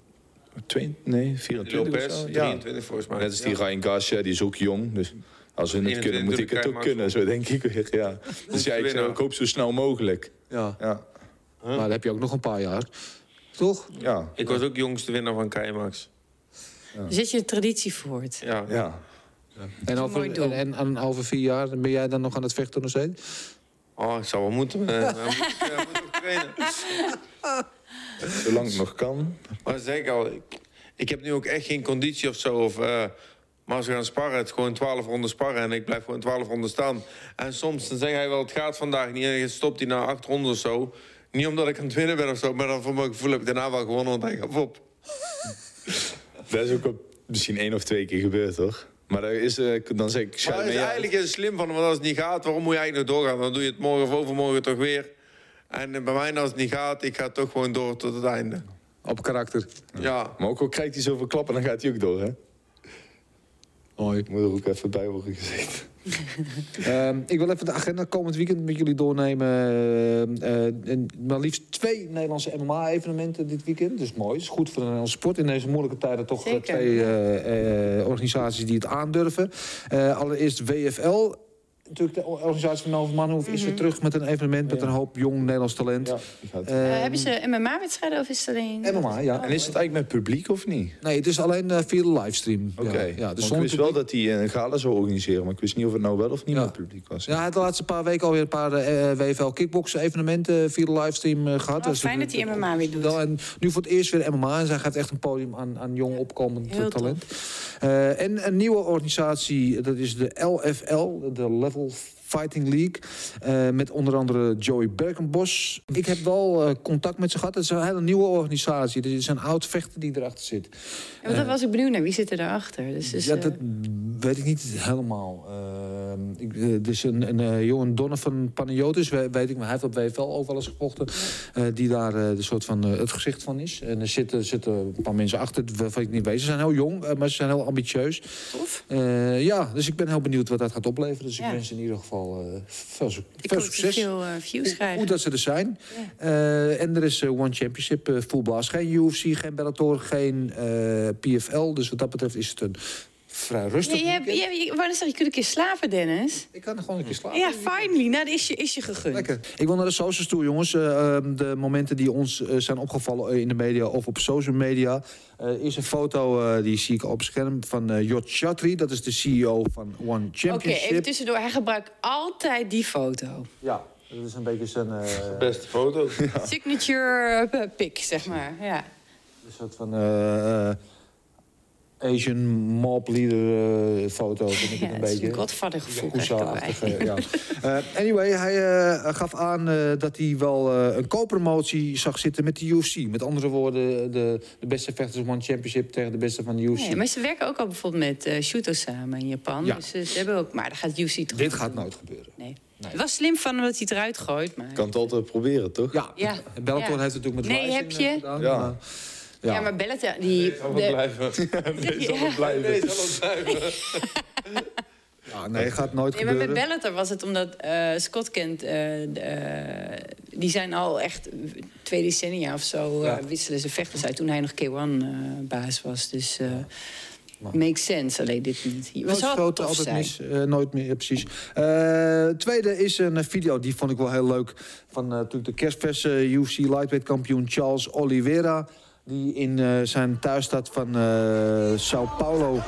Speaker 4: nee, 24 of
Speaker 3: Lopez,
Speaker 4: zo. Ja.
Speaker 3: 23 volgens mij.
Speaker 4: Net als die Ryan Garcia, die is ook jong. Dus als we het
Speaker 3: 21
Speaker 4: kunnen, moet ik het ook kunnen, zo denk ik weer. Ja. Dus ja, ik, hoop zo snel mogelijk.
Speaker 1: Ja.
Speaker 4: Ja.
Speaker 1: Maar dan heb je ook nog een paar jaar. Toch?
Speaker 4: Ja.
Speaker 3: Ik was ook jongste winnaar van Keimax.
Speaker 2: Zet je de traditie voort?
Speaker 3: Ja.
Speaker 4: ja.
Speaker 1: En
Speaker 2: een
Speaker 1: over,
Speaker 2: doel.
Speaker 1: en, en, en over vier jaar ben jij dan nog aan het vechten nog steeds?
Speaker 3: Oh, ik zou wel moeten. eh, maar moet, ik, eh, moet ook trainen.
Speaker 4: Zolang het nog kan.
Speaker 3: Maar zeg ik al, ik, ik heb nu ook echt geen conditie of zo. Of, eh, maar als we gaan sparren, het is gewoon 12 ronden sparren. En ik blijf gewoon 12 ronden staan. En soms dan zeg hij wel, het gaat vandaag niet. En dan stopt hij na 8 ronden of zo. Niet omdat ik aan het winnen ben of zo. Maar dan voor mijn gevoel heb ik daarna wel gewonnen. Want hij gaf op.
Speaker 4: Dat is ook op misschien één of twee keer gebeurd, hoor. Maar daar is, eh, dan zeg ik,
Speaker 3: Maar is eigenlijk is slim van. Want als het niet gaat, waarom moet je eigenlijk nog doorgaan? Dan doe je het morgen of overmorgen toch weer. En eh, bij mij, als het niet gaat, ik ga toch gewoon door tot het einde.
Speaker 1: Op karakter.
Speaker 3: Ja.
Speaker 4: Maar ook al krijgt hij zoveel klappen, dan gaat hij ook door, hè?
Speaker 1: Mooi.
Speaker 4: Moet er ook even bij worden gezegd.
Speaker 1: Ehm, ik wil even de agenda komend weekend met jullie doornemen. Eh, eh, en maar liefst twee Nederlandse MMA-evenementen dit weekend. Dus mooi. Dat is goed voor de Nederlandse sport. In deze moeilijke tijden toch eh,
Speaker 2: Zeker.
Speaker 1: twee eh, eh, organisaties die het aandurven. Eh, allereerst WFL. Natuurlijk de organisatie van Noven Manhoef is weer terug met een evenement met een hoop jong Nederlands talent.
Speaker 4: Ja, gaat.
Speaker 1: Eh,
Speaker 2: hebben ze MMA-wedstrijden of is het alleen...
Speaker 1: MMA, ja.
Speaker 4: En is het eigenlijk met publiek of niet?
Speaker 1: Nee, het is alleen eh, via de livestream.
Speaker 4: Oké.
Speaker 1: Ja, ja, dus
Speaker 4: ik wist wel dat hij een gala zou organiseren, maar ik wist niet of het nou wel of niet
Speaker 1: Ja.
Speaker 4: met publiek was.
Speaker 1: Ja, hij had de laatste paar weken alweer een paar eh, WFL kickboksen evenementen via de livestream eh, gehad.
Speaker 2: Oh,
Speaker 1: Dus
Speaker 2: fijn dat hij MMA weer doet.
Speaker 1: En nu voor het eerst weer MMA. En zij geeft echt een podium aan, aan jong opkomend
Speaker 2: Heel
Speaker 1: talent. Eh, en een nieuwe organisatie, dat is de LFL, de Level whole Fighting League. eh, met onder andere Joey Berkenbos. Ik heb wel eh, contact met ze gehad. Het is een hele nieuwe organisatie. Er is een oud vechter die erachter zit.
Speaker 2: Ja, want dat was ik benieuwd naar. Wie zit er daarachter? Dus, dus,
Speaker 1: ja,
Speaker 2: eh,
Speaker 1: dat weet ik niet helemaal. Eh, ik, eh, is een, een eh, jongen Donovan Panayotis, we- weet ik, maar hij heeft op WFL ook wel eens gevochten. eh, die daar eh, de soort van eh, het gezicht van is. En er zitten, zitten een paar mensen achter waarvan ik niet weet. Ze zijn heel jong, eh, maar ze zijn heel ambitieus.
Speaker 2: Tof.
Speaker 1: Eh, ja, dus ik ben heel benieuwd wat dat gaat opleveren. Dus ik wens in ieder geval eh, veel, succes.
Speaker 2: veel eh, views
Speaker 1: Hoe,
Speaker 2: krijgen.
Speaker 1: hoe dat ze er zijn. Eh, en er is One Championship, eh full blast. Geen UFC, geen Bellator, geen PFL. Dus wat dat betreft is het een vrij rustig
Speaker 2: Je, je, hebt- je, je, wou net zeggen, je kunt een keer slapen, Dennis.
Speaker 1: Ik kan gewoon een keer slapen.
Speaker 2: Ja, finally. Nou, dat is je, is je gegund.
Speaker 1: Lekker. Ik wil naar de socials toe, jongens. Eh, ehm, de momenten die ons eh, zijn opgevallen eh, in de media of op social media. Eh is een foto, eh, die zie ik op het scherm, van eh Jot Chatri. Dat is de CEO van One
Speaker 2: Oké,
Speaker 1: Championship.
Speaker 2: even tussendoor. Hij gebruikt altijd die foto.
Speaker 1: Ja, dat is een beetje zijn... eh,
Speaker 3: Beste foto.
Speaker 2: Signature eh, pic, zeg maar. Ja.
Speaker 1: Een soort van. Asian mob leader eh, foto. vind ik
Speaker 2: Ja,
Speaker 1: het een beetje.
Speaker 2: een godvader gevoel.
Speaker 1: ja. Eh, anyway, hij eh, gaf aan eh, dat hij wel eh, een co-promotie zag zitten met de UFC. Met andere woorden, de, de beste vechters One Championship tegen de beste van de UFC.
Speaker 2: Nee, maar ze werken ook al bijvoorbeeld met Shuto samen in Japan.
Speaker 1: Ja.
Speaker 2: Dus ze hebben ook, maar dat gaat UFC toch
Speaker 1: Dit gaat
Speaker 2: doen?
Speaker 1: nooit gebeuren.
Speaker 2: Nee. Het was slim van hem dat hij het eruit gooit. Maar...
Speaker 4: kan het altijd proberen, toch?
Speaker 1: Ja,
Speaker 2: Ja.
Speaker 1: en Bellator
Speaker 2: Ja.
Speaker 1: heeft het natuurlijk met
Speaker 2: Nee, heb je?
Speaker 1: gedaan.
Speaker 4: Ja.
Speaker 1: maar-
Speaker 2: Ja, maar Bellator, die...
Speaker 3: Zal
Speaker 2: de-
Speaker 3: wel blijven.
Speaker 2: Ja.
Speaker 4: Blijven.
Speaker 1: ja, nee, gaat nooit
Speaker 2: Nee, maar met. Bellator was het omdat eh, Scott kent... eh, de, eh, die zijn al echt twee decennia of zo...
Speaker 1: Ja.
Speaker 2: wisselen ze vechters uit toen hij nog K1-baas was. Dus eh makes sense, alleen dit niet. Het was tof
Speaker 1: altijd
Speaker 2: zijn.
Speaker 1: mis. eh, nooit meer, ja, precies. Eh, tweede is een video, die vond ik wel heel leuk. Van eh, natuurlijk de kerstverse UFC lightweight kampioen Charles Oliveira. Die in eh, zijn thuisstad van eh, Sao Paulo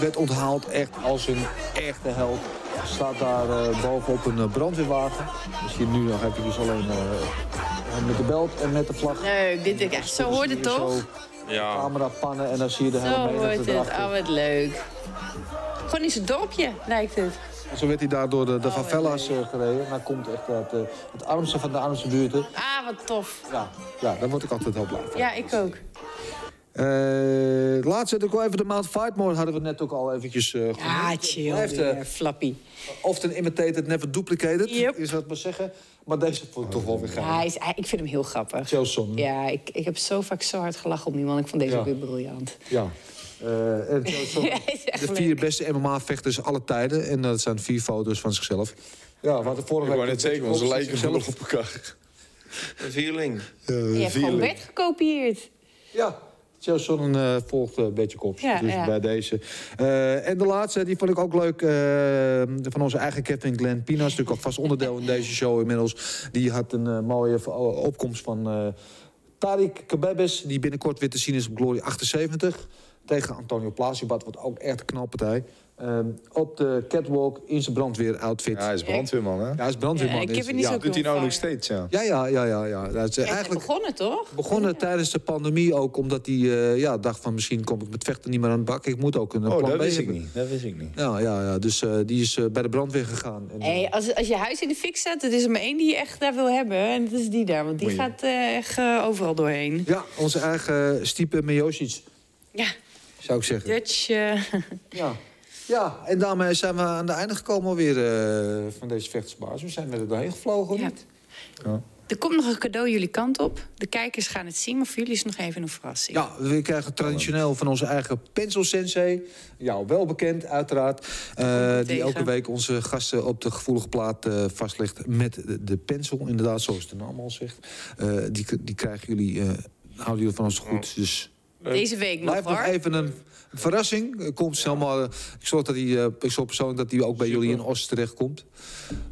Speaker 1: werd onthaald echt als een echte held. Staat daar eh, bovenop een brandweerwagen. Dus hier nu nog eventjes alleen eh, met de belt en met de vlag.
Speaker 2: Leuk, dit ik echt. Zo hoort het
Speaker 1: Zo
Speaker 2: toch?
Speaker 3: Ja.
Speaker 1: camera pannen en dan zie je de hele
Speaker 2: Zo hoort het. Oh, wat leuk. Gewoon in zijn dorpje, lijkt het.
Speaker 1: Zo werd hij daar door de, de
Speaker 2: Oh,
Speaker 1: favelas eh, gereden. En hij komt echt uit eh, het armste van de armste buurten.
Speaker 2: Ah, wat tof.
Speaker 1: Ja, ja, daar word ik altijd heel blij van.
Speaker 2: Ja, ik ook.
Speaker 1: Eh, laatst zet ik wel even de Mount Fightmore. Hadden we net ook al eventjes uh,
Speaker 2: Ja, chill
Speaker 1: Blijft, eh,
Speaker 2: Flappy.
Speaker 1: Often imitated, never duplicated.
Speaker 2: Yep.
Speaker 1: Is wat maar zeggen. Maar deze vond ik toch wel weer
Speaker 2: Ja,
Speaker 1: gaaf.
Speaker 2: hij is, ik vind hem heel grappig.
Speaker 1: Son.
Speaker 2: Ja, ik, ik heb zo vaak zo hard gelachen om die man. Ik vond deze
Speaker 1: Ja.
Speaker 2: ook weer briljant.
Speaker 1: Ja. Eh, en
Speaker 2: Ja,
Speaker 1: de vier beste MMA-vechters aller tijden. En dat zijn vier foto's van zichzelf. Ja, we hadden vorige
Speaker 4: Ik
Speaker 1: week...
Speaker 4: wou net zeggen, want ze lijken
Speaker 1: zichzelf.
Speaker 4: op elkaar.
Speaker 3: Een vierling.
Speaker 2: Je hebt gewoon Bert gekopieerd.
Speaker 1: Ja, Joe Sonnen eh, volgt eh, een beetje kops.
Speaker 2: Ja,
Speaker 1: dus
Speaker 2: ja.
Speaker 1: bij deze. Eh, en de laatste, die vond ik ook leuk. eh, van onze eigen Kevin Glenn Pina. is natuurlijk ook vast onderdeel in deze show inmiddels. Die had een eh, mooie opkomst van eh Tariq Kabebes. Die binnenkort weer te zien is op Glory 78. Tegen Antonio Plasibat, wat ook echt een knalpartij. Eh, op de catwalk in zijn brandweer-outfit.
Speaker 4: Ja, hij is brandweerman, hè?
Speaker 1: Ja, hij is brandweerman.
Speaker 2: Ja, ik heb het niet
Speaker 1: ja.
Speaker 2: zo
Speaker 4: Doet hij nou nog steeds, ja.
Speaker 1: Ja, ja, ja, ja. ja. Dat is,
Speaker 2: Echt
Speaker 1: eigenlijk
Speaker 2: begonnen, toch?
Speaker 1: begonnen tijdens de pandemie ook, omdat hij eh, ja, dacht van misschien kom ik met vechten niet meer aan de bak. Ik moet ook een
Speaker 4: Oh,
Speaker 1: plan
Speaker 4: dat
Speaker 1: B
Speaker 4: wist ik
Speaker 1: hebben.
Speaker 4: niet. Dat wist ik niet.
Speaker 1: Ja, ja, ja. dus eh, die is eh, bij de brandweer gegaan. En,
Speaker 2: Hey, als, als je huis in de fik staat, er is er maar één die je echt daar wil hebben. En dat is die daar, want die gaat eh, echt overal doorheen.
Speaker 1: Ja, onze eigen Stipe Miocic,
Speaker 2: Ja,
Speaker 1: zou ik zeggen.
Speaker 2: Dutch. eh,
Speaker 1: Ja. ja, en daarmee zijn we aan het einde gekomen alweer eh, van deze vechtersbaas. We zijn met er doorheen gevlogen. of
Speaker 2: Ja.
Speaker 1: niet?
Speaker 2: Er komt nog een cadeau jullie kant op. De kijkers gaan het zien, maar voor jullie is het nog even een verrassing.
Speaker 1: Ja, we krijgen traditioneel van onze eigen Pencil Sensei. Jou wel bekend, uiteraard. eh, die elke week onze gasten op de gevoelige plaat vastlegt met de, de pencil. Inderdaad, zoals de naam al zegt. Eh, die, die krijgen jullie, eh, houden jullie van ons goed. Dus
Speaker 2: Deze week nog
Speaker 1: blijft nog even een verrassing. Eh, Komt snel maar. eh, ik zorg dat die, eh, ik zorg persoonlijk dat die ook bij jullie in Os terechtkomt.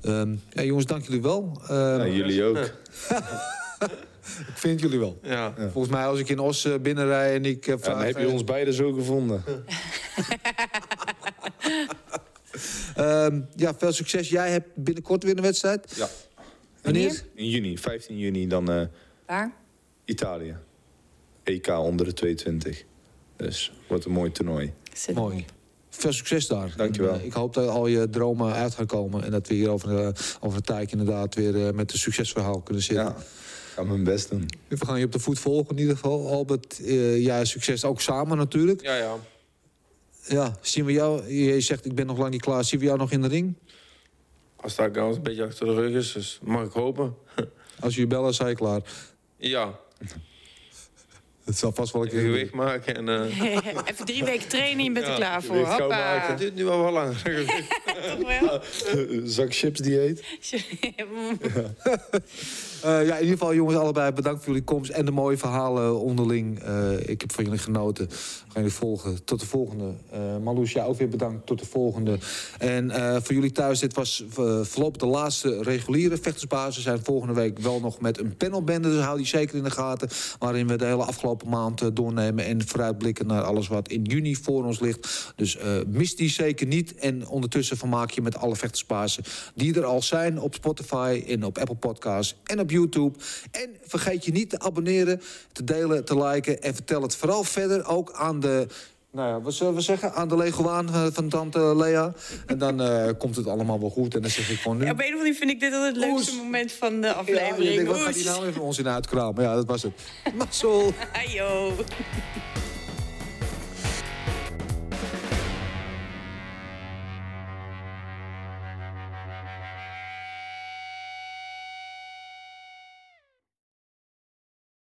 Speaker 1: Ehm ja, jongens, dank jullie wel. Ehm,
Speaker 4: Ja, jullie ook.
Speaker 1: Ik vind jullie wel.
Speaker 3: Ja.
Speaker 1: Volgens mij als ik in Os eh, binnenrij en ik eh,
Speaker 4: Ja,
Speaker 1: vraag...
Speaker 4: dan heb je
Speaker 1: eh,
Speaker 4: ons beiden zo gevonden.
Speaker 1: Ehm, ja, veel succes. Jij hebt binnenkort weer een wedstrijd.
Speaker 4: Ja.
Speaker 1: Wanneer?
Speaker 4: In juni, 15 juni, dan eh,
Speaker 2: Waar?
Speaker 4: Italië. EK onder de 22. Dus wordt een mooi toernooi.
Speaker 2: Zet
Speaker 1: Mooi. Veel succes daar.
Speaker 4: Dankjewel.
Speaker 1: En, ik hoop dat al je dromen uit gaan komen. En dat we hier over, eh, over een tijdje inderdaad weer eh, met een succesverhaal kunnen zitten.
Speaker 4: Ja, ik ga mijn best doen.
Speaker 1: We gaan je op de voet volgen in ieder geval. Albert, eh ja, succes ook samen natuurlijk.
Speaker 3: Ja, ja.
Speaker 1: Ja, zien we jou. Je zegt ik ben nog lang niet klaar. Zien we jou nog in de ring?
Speaker 3: Als dat een beetje achter de rug is, dus mag ik hopen.
Speaker 1: Als jullie bellen, zijn je klaar.
Speaker 3: Ja,
Speaker 1: Het zal vast wel een
Speaker 3: even
Speaker 1: keer
Speaker 3: gewicht maken en... eh
Speaker 2: Even drie weken trainen, je bent er
Speaker 3: Ja,
Speaker 2: klaar voor. Hoppa.
Speaker 3: het duurt nu al wel langer.
Speaker 2: Toch wel?
Speaker 4: Zak chips dieet.
Speaker 1: Eh, ja, in ieder geval, jongens, allebei bedankt voor jullie komst en de mooie verhalen onderling. Eh, ik heb van jullie genoten. Gaan jullie volgen. Tot de volgende. Eh Marloes, jij ook weer bedankt. Tot de volgende. En eh, voor jullie thuis, dit was eh, voorlopig de laatste reguliere vechtersbasis. Zijn volgende week wel nog met een panelbende, dus hou die zeker in de gaten. Waarin we de hele afgelopen maand eh, doornemen en vooruitblikken naar alles wat in juni voor ons ligt. Dus eh, mis die zeker niet. En ondertussen vermaak je met alle vechtersbazen die er al zijn op Spotify en op Apple Podcasts en op YouTube. En vergeet je niet te abonneren, te delen, te liken en vertel het vooral verder ook aan de Nou ja, wat zullen we zeggen? Aan de leguaan eh, van tante Lea. En dan eh, komt het allemaal wel goed. En dan zeg ik gewoon nu...
Speaker 2: Op een of andere manier vind ik dit altijd het leukste
Speaker 1: Oes.
Speaker 2: moment van de
Speaker 1: Ja, je
Speaker 2: aflevering.
Speaker 1: denkt, wat gaat die nou even ons in uitkramen? Ja, dat was het. Mazzel!
Speaker 2: Ajo.